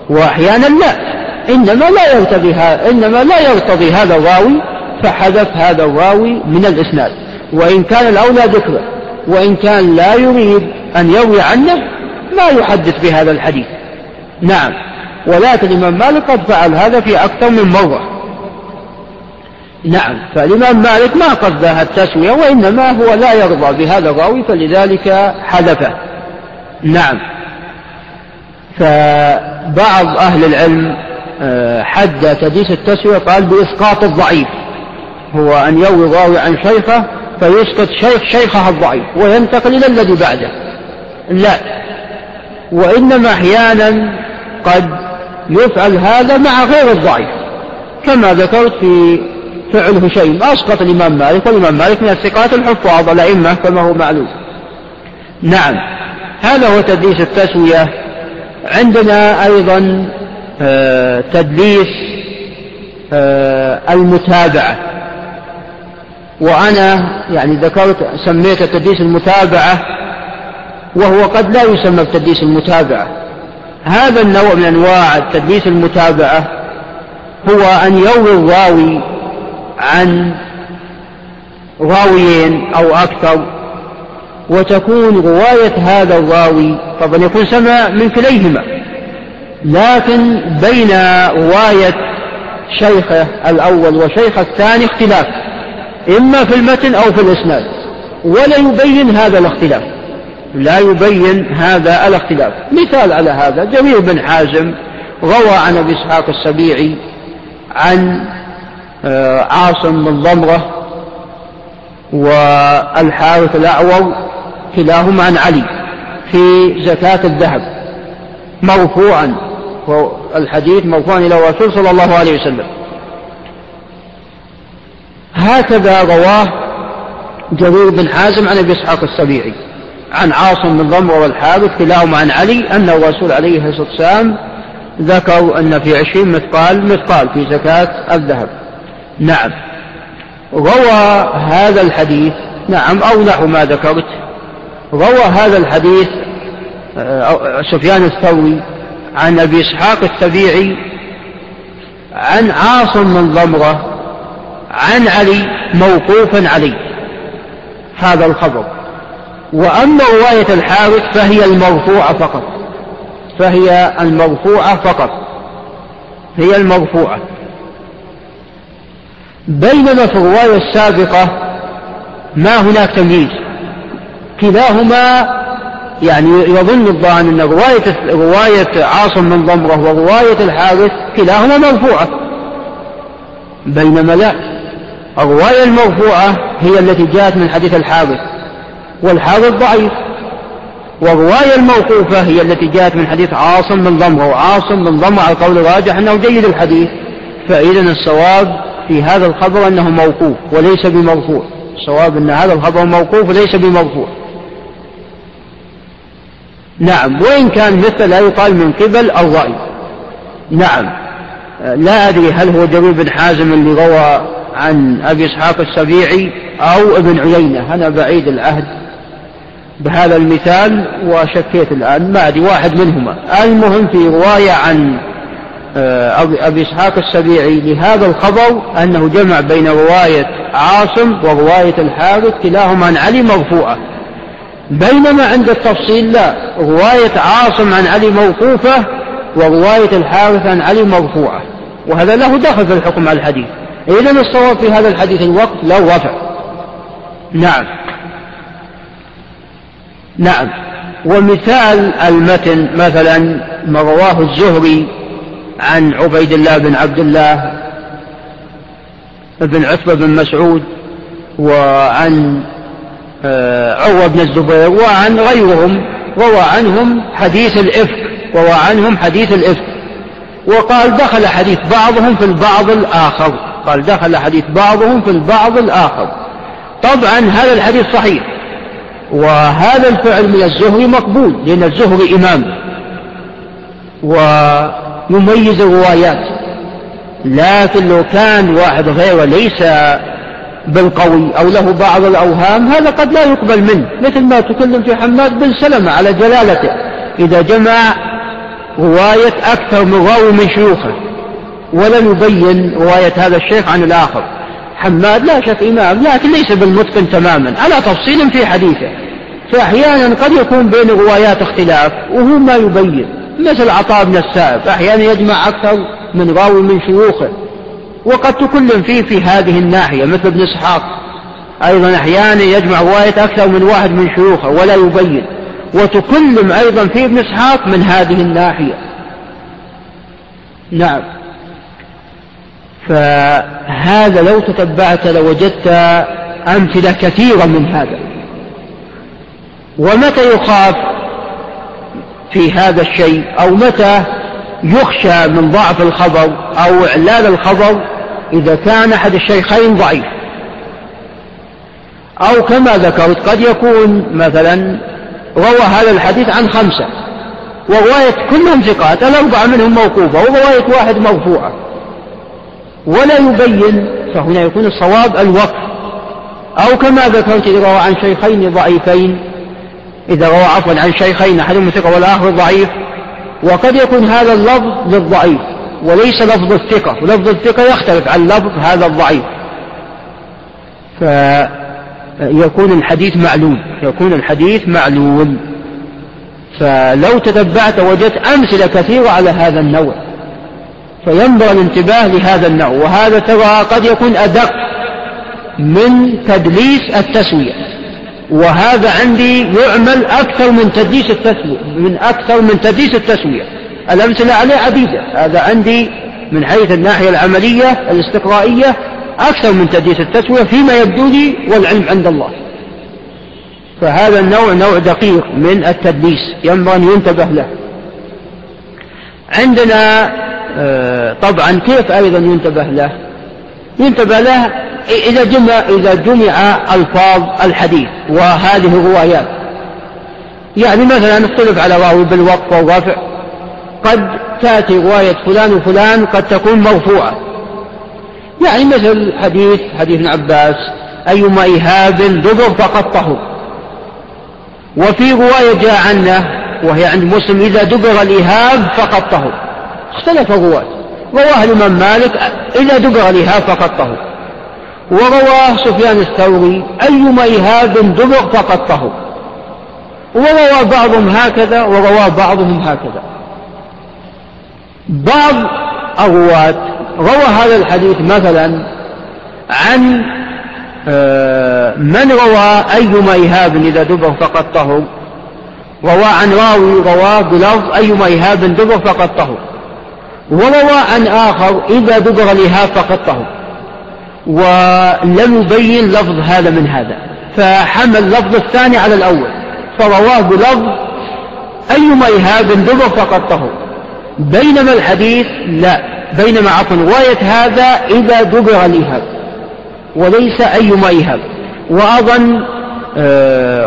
وأحيانا لا. إنما لا يرتضي إنما لا يرتضي هذا الراوي فحذف هذا الراوي من الإسناد. وإن كان الأولى ذكره وإن كان لا يريد أن يروي عنه ما يحدث بهذا الحديث. نعم. ولكن الإمام مالك قد فعل هذا في أكثر من مرة. نعم فالإمام مالك ما قصده التسوية وإنما هو لا يرضى بهذا الراوي فلذلك حذفه نعم. فبعض أهل العلم آه، حد تديس التسوية قال بإسقاط الضعيف. هو أن يروي الراوي عن شيخه فيسقط شيخ شيخه الضعيف وينتقل إلى الذي بعده. لا. وإنما أحيانا قد يفعل هذا مع غير الضعيف. كما ذكرت في فعل هشيم أسقط الإمام مالك والإمام مالك من الثقات الحفاظ الأئمة كما هو معلوم. نعم. هذا هو تدليس التسوية. عندنا أيضا آه، تدليس آه، المتابعة. وأنا يعني ذكرت سميت تدليس المتابعة وهو قد لا يسمى بتدليس المتابعة. هذا النوع من أنواع التدليس المتابعة هو أن يروي الراوي عن راويين أو أكثر وتكون رواية هذا الراوي طبعا يكون سمع من كليهما لكن بين رواية شيخه الأول وشيخ الثاني اختلاف إما في المتن أو في الإسناد ولا يبين هذا الاختلاف لا يبين هذا الاختلاف. مثال على هذا جرير بن حازم روى عن أبي إسحاق السبيعي عن عاصم بن ضمرة والحارث الأعور كلاهما عن علي في زكاة الذهب مرفوعا الحديث مرفوعا إلى الرسول صلى الله عليه وسلم. هكذا رواه جرير بن حازم عن أبي إسحاق السبيعي عن عاصم بن ضمر والحارث كلاهما عن علي أن الرسول عليه الصلاة والسلام ذكروا أن في عشرين مثقال مثقال في زكاة الذهب. نعم. روى هذا الحديث نعم أو نحو ما ذكرت. روى هذا الحديث آه، سفيان الثوري عن أبي إسحاق السبيعي عن عاصم بن ضمرة عن علي موقوفا عليه هذا الخبر. وأما رواية الحارث فهي المرفوعة فقط. فهي المرفوعة فقط. هي المرفوعة بينما في الرواية السابقة ما هناك تمييز كلاهما يعني يظن الظان أن رواية رواية عاصم بن ضمرة ورواية الحارث كلاهما مرفوعة. بينما لا. الرواية المرفوعة هي التي جاءت من حديث الحارث والحارث ضعيف. والرواية الموقوفة هي التي جاءت من حديث عاصم بن ضمرة وعاصم بن ضمرة على القول الراجح أنه جيد الحديث فإذا الصواب في هذا الخبر أنه موقوف وليس بمرفوع الصواب أن هذا الخبر موقوف وليس بمرفوع نعم وإن كان مثل لا يقال من قبل الرأي نعم لا أدري هل هو جرير بن حازم اللي روى عن أبي إسحاق السبيعي أو ابن عيينة. أنا بعيد العهد بهذا المثال وشكيت الآن. ما أدري واحد منهما. المهم في رواية عن أبي إسحاق السبيعي لهذا الخبر أنه جمع بين رواية عاصم ورواية الحارث كلاهما عن علي مرفوعة. بينما عند التفصيل لا رواية عاصم عن علي موقوفة ورواية الحارث عن علي مرفوعة. وهذا له دخل في الحكم على الحديث. إذا الصواب في هذا الحديث الوقت له رفع نعم. نعم. ومثال المتن مثلا ما رواه الزهري عن عبيد الله بن عبد الله بن عتبة بن مسعود وعن آه، عروة بن الزبير وعن غيرهم روى عنهم حديث الإفك روى عنهم حديث الإفك. وقال دخل حديث بعضهم في البعض الآخر. قال دخل حديث بعضهم في البعض الآخر. طبعا هذا الحديث صحيح. وهذا الفعل من الزهري مقبول لأن الزهري إمام. ويميز الروايات. لكن لو كان واحد غيره ليس بالقوي أو له بعض الأوهام هذا قد لا يقبل منه مثل ما تكلم في حماد بن سلمة على جلالته. إذا جمع رواية أكثر من راوي من شيوخه ولم يبين رواية هذا الشيخ عن الآخر. حماد لا شك إمام لكن ليس بالمتقن تماما على تفصيل في حديثه. فأحيانا قد يكون بين الروايات اختلاف وهو ما يبين. مثل عطاء بن السائب أحيانا يجمع أكثر من راوي من شيوخه. وقد تكلم فيه في هذه الناحية مثل ابن إسحاق. أيضا أحيانا يجمع رواية أكثر من واحد من شيوخه ولا يبين. وتكلم أيضا في ابن إسحاق من هذه الناحية. نعم. فهذا لو تتبعت لوجدت أمثلة كثيرة من هذا. ومتى يخاف؟ في هذا الشيء أو متى يخشى من ضعف الخبر أو إعلال الخبر إذا كان أحد الشيخين ضعيف. أو كما ذكرت قد يكون مثلا روى هذا الحديث عن خمسة ورواية كلهم ثقات الأربعة منهم موقوفة ورواية واحد مرفوعة. ولا يبين فهنا يكون الصواب الوقف. أو كما ذكرت إذا روى عن شيخين ضعيفين إذا روى عفوا عن شيخين أحدهما ثقة والآخر ضعيف. وقد يكون هذا اللفظ للضعيف وليس لفظ الثقة. ولفظ الثقة يختلف عن لفظ هذا الضعيف. فيكون الحديث معلول يكون الحديث معلول فلو تتبعت وجدت أمثلة كثيرة على هذا النوع فينبغي الانتباه لهذا النوع. وهذا ترى قد يكون أدق من تدليس التسوية. وهذا عندي يعمل أكثر من تدليس التسوية من أكثر من تدليس التسوية. الأمثلة عليه عديدة هذا عندي من حيث الناحية العملية الاستقرائية أكثر من تدليس التسوية فيما يبدو لي والعلم عند الله. فهذا النوع نوع دقيق من التدليس ينبغي أن ينتبه له. عندنا آه، طبعا كيف أيضا ينتبه له؟ ينتبه له إذا جمع إذا جمع ألفاظ الحديث وهذه الروايات. يعني مثلا اختلف على راوي بالوقف والرفع. قد تأتي رواية فلان وفلان قد تكون مرفوعة. يعني مثل حديث حديث ابن عباس أيما إيهاب دبر فقد طهر وفي رواية جاء عنه وهي عند مسلم إذا دبر الإيهاب فقد طهر اختلف الرواة. رواه الإمام مالك إذا دبر الإيهاب طهر. ورواه سفيان الثوري أيما إيهاب دبر فقد طهر. وروى بعضهم هكذا وروى بعضهم هكذا. بعض الرواة روى هذا الحديث مثلا عن آه، من روى أيما إيهاب إذا دبر فقد طهر. روى عن راوي رواه بلفظ أيما إيهاب دبر فقد طهر. وروى عن آخر إذا دبر الإيهاب فقد طهر ولم يبين لفظ هذا من هذا. فحمل اللفظ الثاني على الأول. فرواه بلفظ أيما إيهاب دبر فقد طهر بينما الحديث لا. بينما عفوا رواية هذا إذا دبر الإيهاب وليس أيما إيهاب وأظن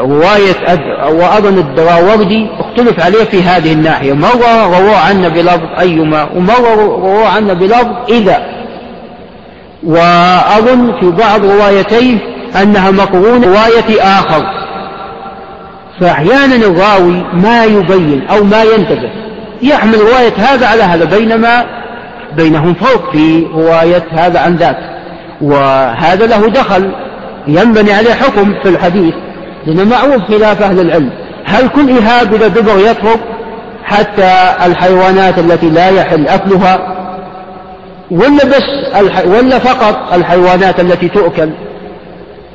رواية وأظن الدراوردي اختلف عليه في هذه الناحية. مرة رواه عنا بلفظ أيما؟ ومرة رواه عنا بلفظ إذا؟ وأظن في بعض روايتيه أنها مقرونة رواية آخر. فأحيانا الراوي ما يبين أو ما ينتبه. يحمل رواية هذا على هذا بينما بينهم فرق في رواية هذا عن ذاك. وهذا له دخل. ينبني عليه حكم في الحديث لأنه معروف خلاف أهل العلم. هل كل إهاب إذا دبر يترك حتى الحيوانات التي لا يحل أكلها؟ ولا بس الح... ولا فقط الحيوانات التي تؤكل؟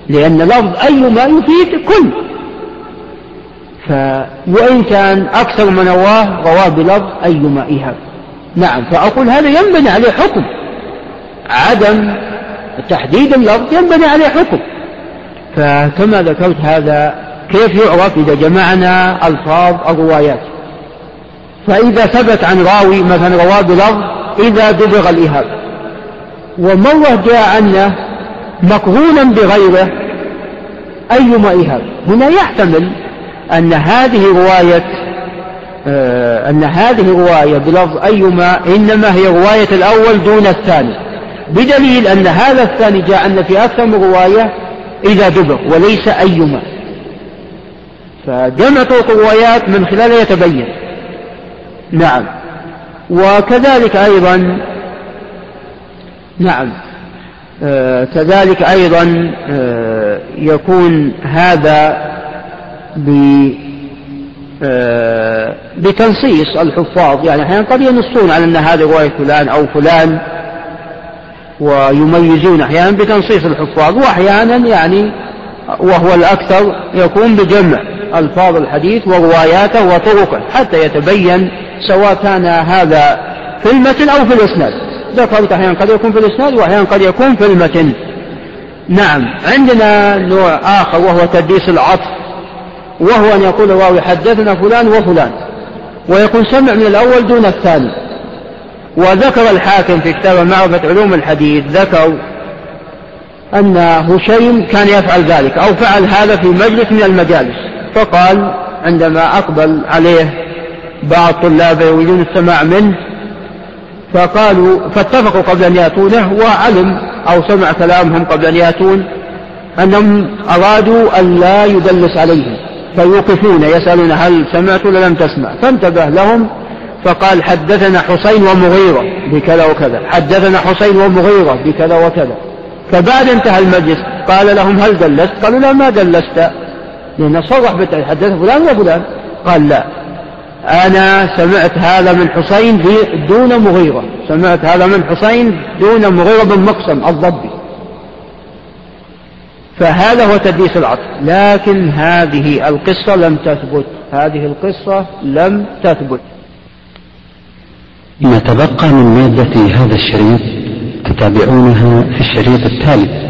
لأن لفظ أيما يفيد كل. ف... وإن كان أكثر من رواه رواه بلفظ أيما إيهاب. نعم فأقول هذا ينبني عليه حكم. عدم تحديد اللفظ ينبني عليه حكم. فكما ذكرت هذا كيف يعرف إذا جمعنا ألفاظ الروايات فإذا ثبت عن راوي مثلا رواه بلفظ إذا دبغ الإهاب ومرة جاء عنه مقرونا بغيره أيما إهاب هنا يحتمل أن هذه رواية آه، أن هذه رواية بلفظ أيما إنما هي رواية الأول دون الثاني. بدليل أن هذا الثاني جاء عنا في أكثر من رواية إذا دبر وليس أيما. فجمع الروايات من خلالها يتبين. نعم. وكذلك أيضا نعم. آه كذلك أيضا آه يكون هذا آه بتنصيص الحفاظ. يعني أحيانا قد ينصون على أن هذه رواية فلان أو فلان. ويميزون أحيانا بتنصيص الحفاظ وأحيانا يعني وهو الأكثر يكون بجمع ألفاظ الحديث ورواياته وطرقه حتى يتبين سواء كان هذا في المتن أو في الإسناد. ذكرت أحيانا قد يكون في الإسناد وأحيانا قد يكون في المتن. نعم عندنا نوع آخر وهو تدليس العطف وهو أن يقول الراوي حدثنا فلان وفلان ويكون سمع من الأول دون الثاني. وذكر الحاكم في كتاب معرفة علوم الحديث ذكر أن هشيم كان يفعل ذلك أو فعل هذا في مجلس من المجالس فقال عندما أقبل عليه بعض طلابه يريدون السماع منه فقالوا فاتفقوا قبل أن يأتونه وعلم أو سمع كلامهم قبل أن يأتون أنهم أرادوا أن لا يدلس عليهم فيوقفون يسألون هل سمعت ولا لم تسمع فانتبه لهم فقال حدثنا حسين ومغيرة بكذا وكذا. حدثنا حسين ومغيرة بكذا وكذا. فبعد انتهى المجلس قال لهم هل دلست قالوا لا ما دلست لأنه صرح حدث فلان وفلان قال لا. أنا سمعت هذا من حسين دون مغيرة. سمعت هذا من حسين دون مغيرة بن مقسم الضبي. فهذا هو تدليس العطف لكن هذه القصة لم تثبت. هذه القصة لم تثبت. ما تبقى من مادة هذا الشريط تتابعونها في الشريط التالي.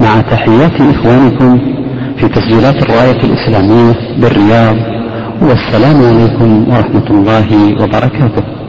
مع تحيات إخوانكم في تسجيلات الراية الإسلامية بالرياض والسلام عليكم ورحمة الله وبركاته.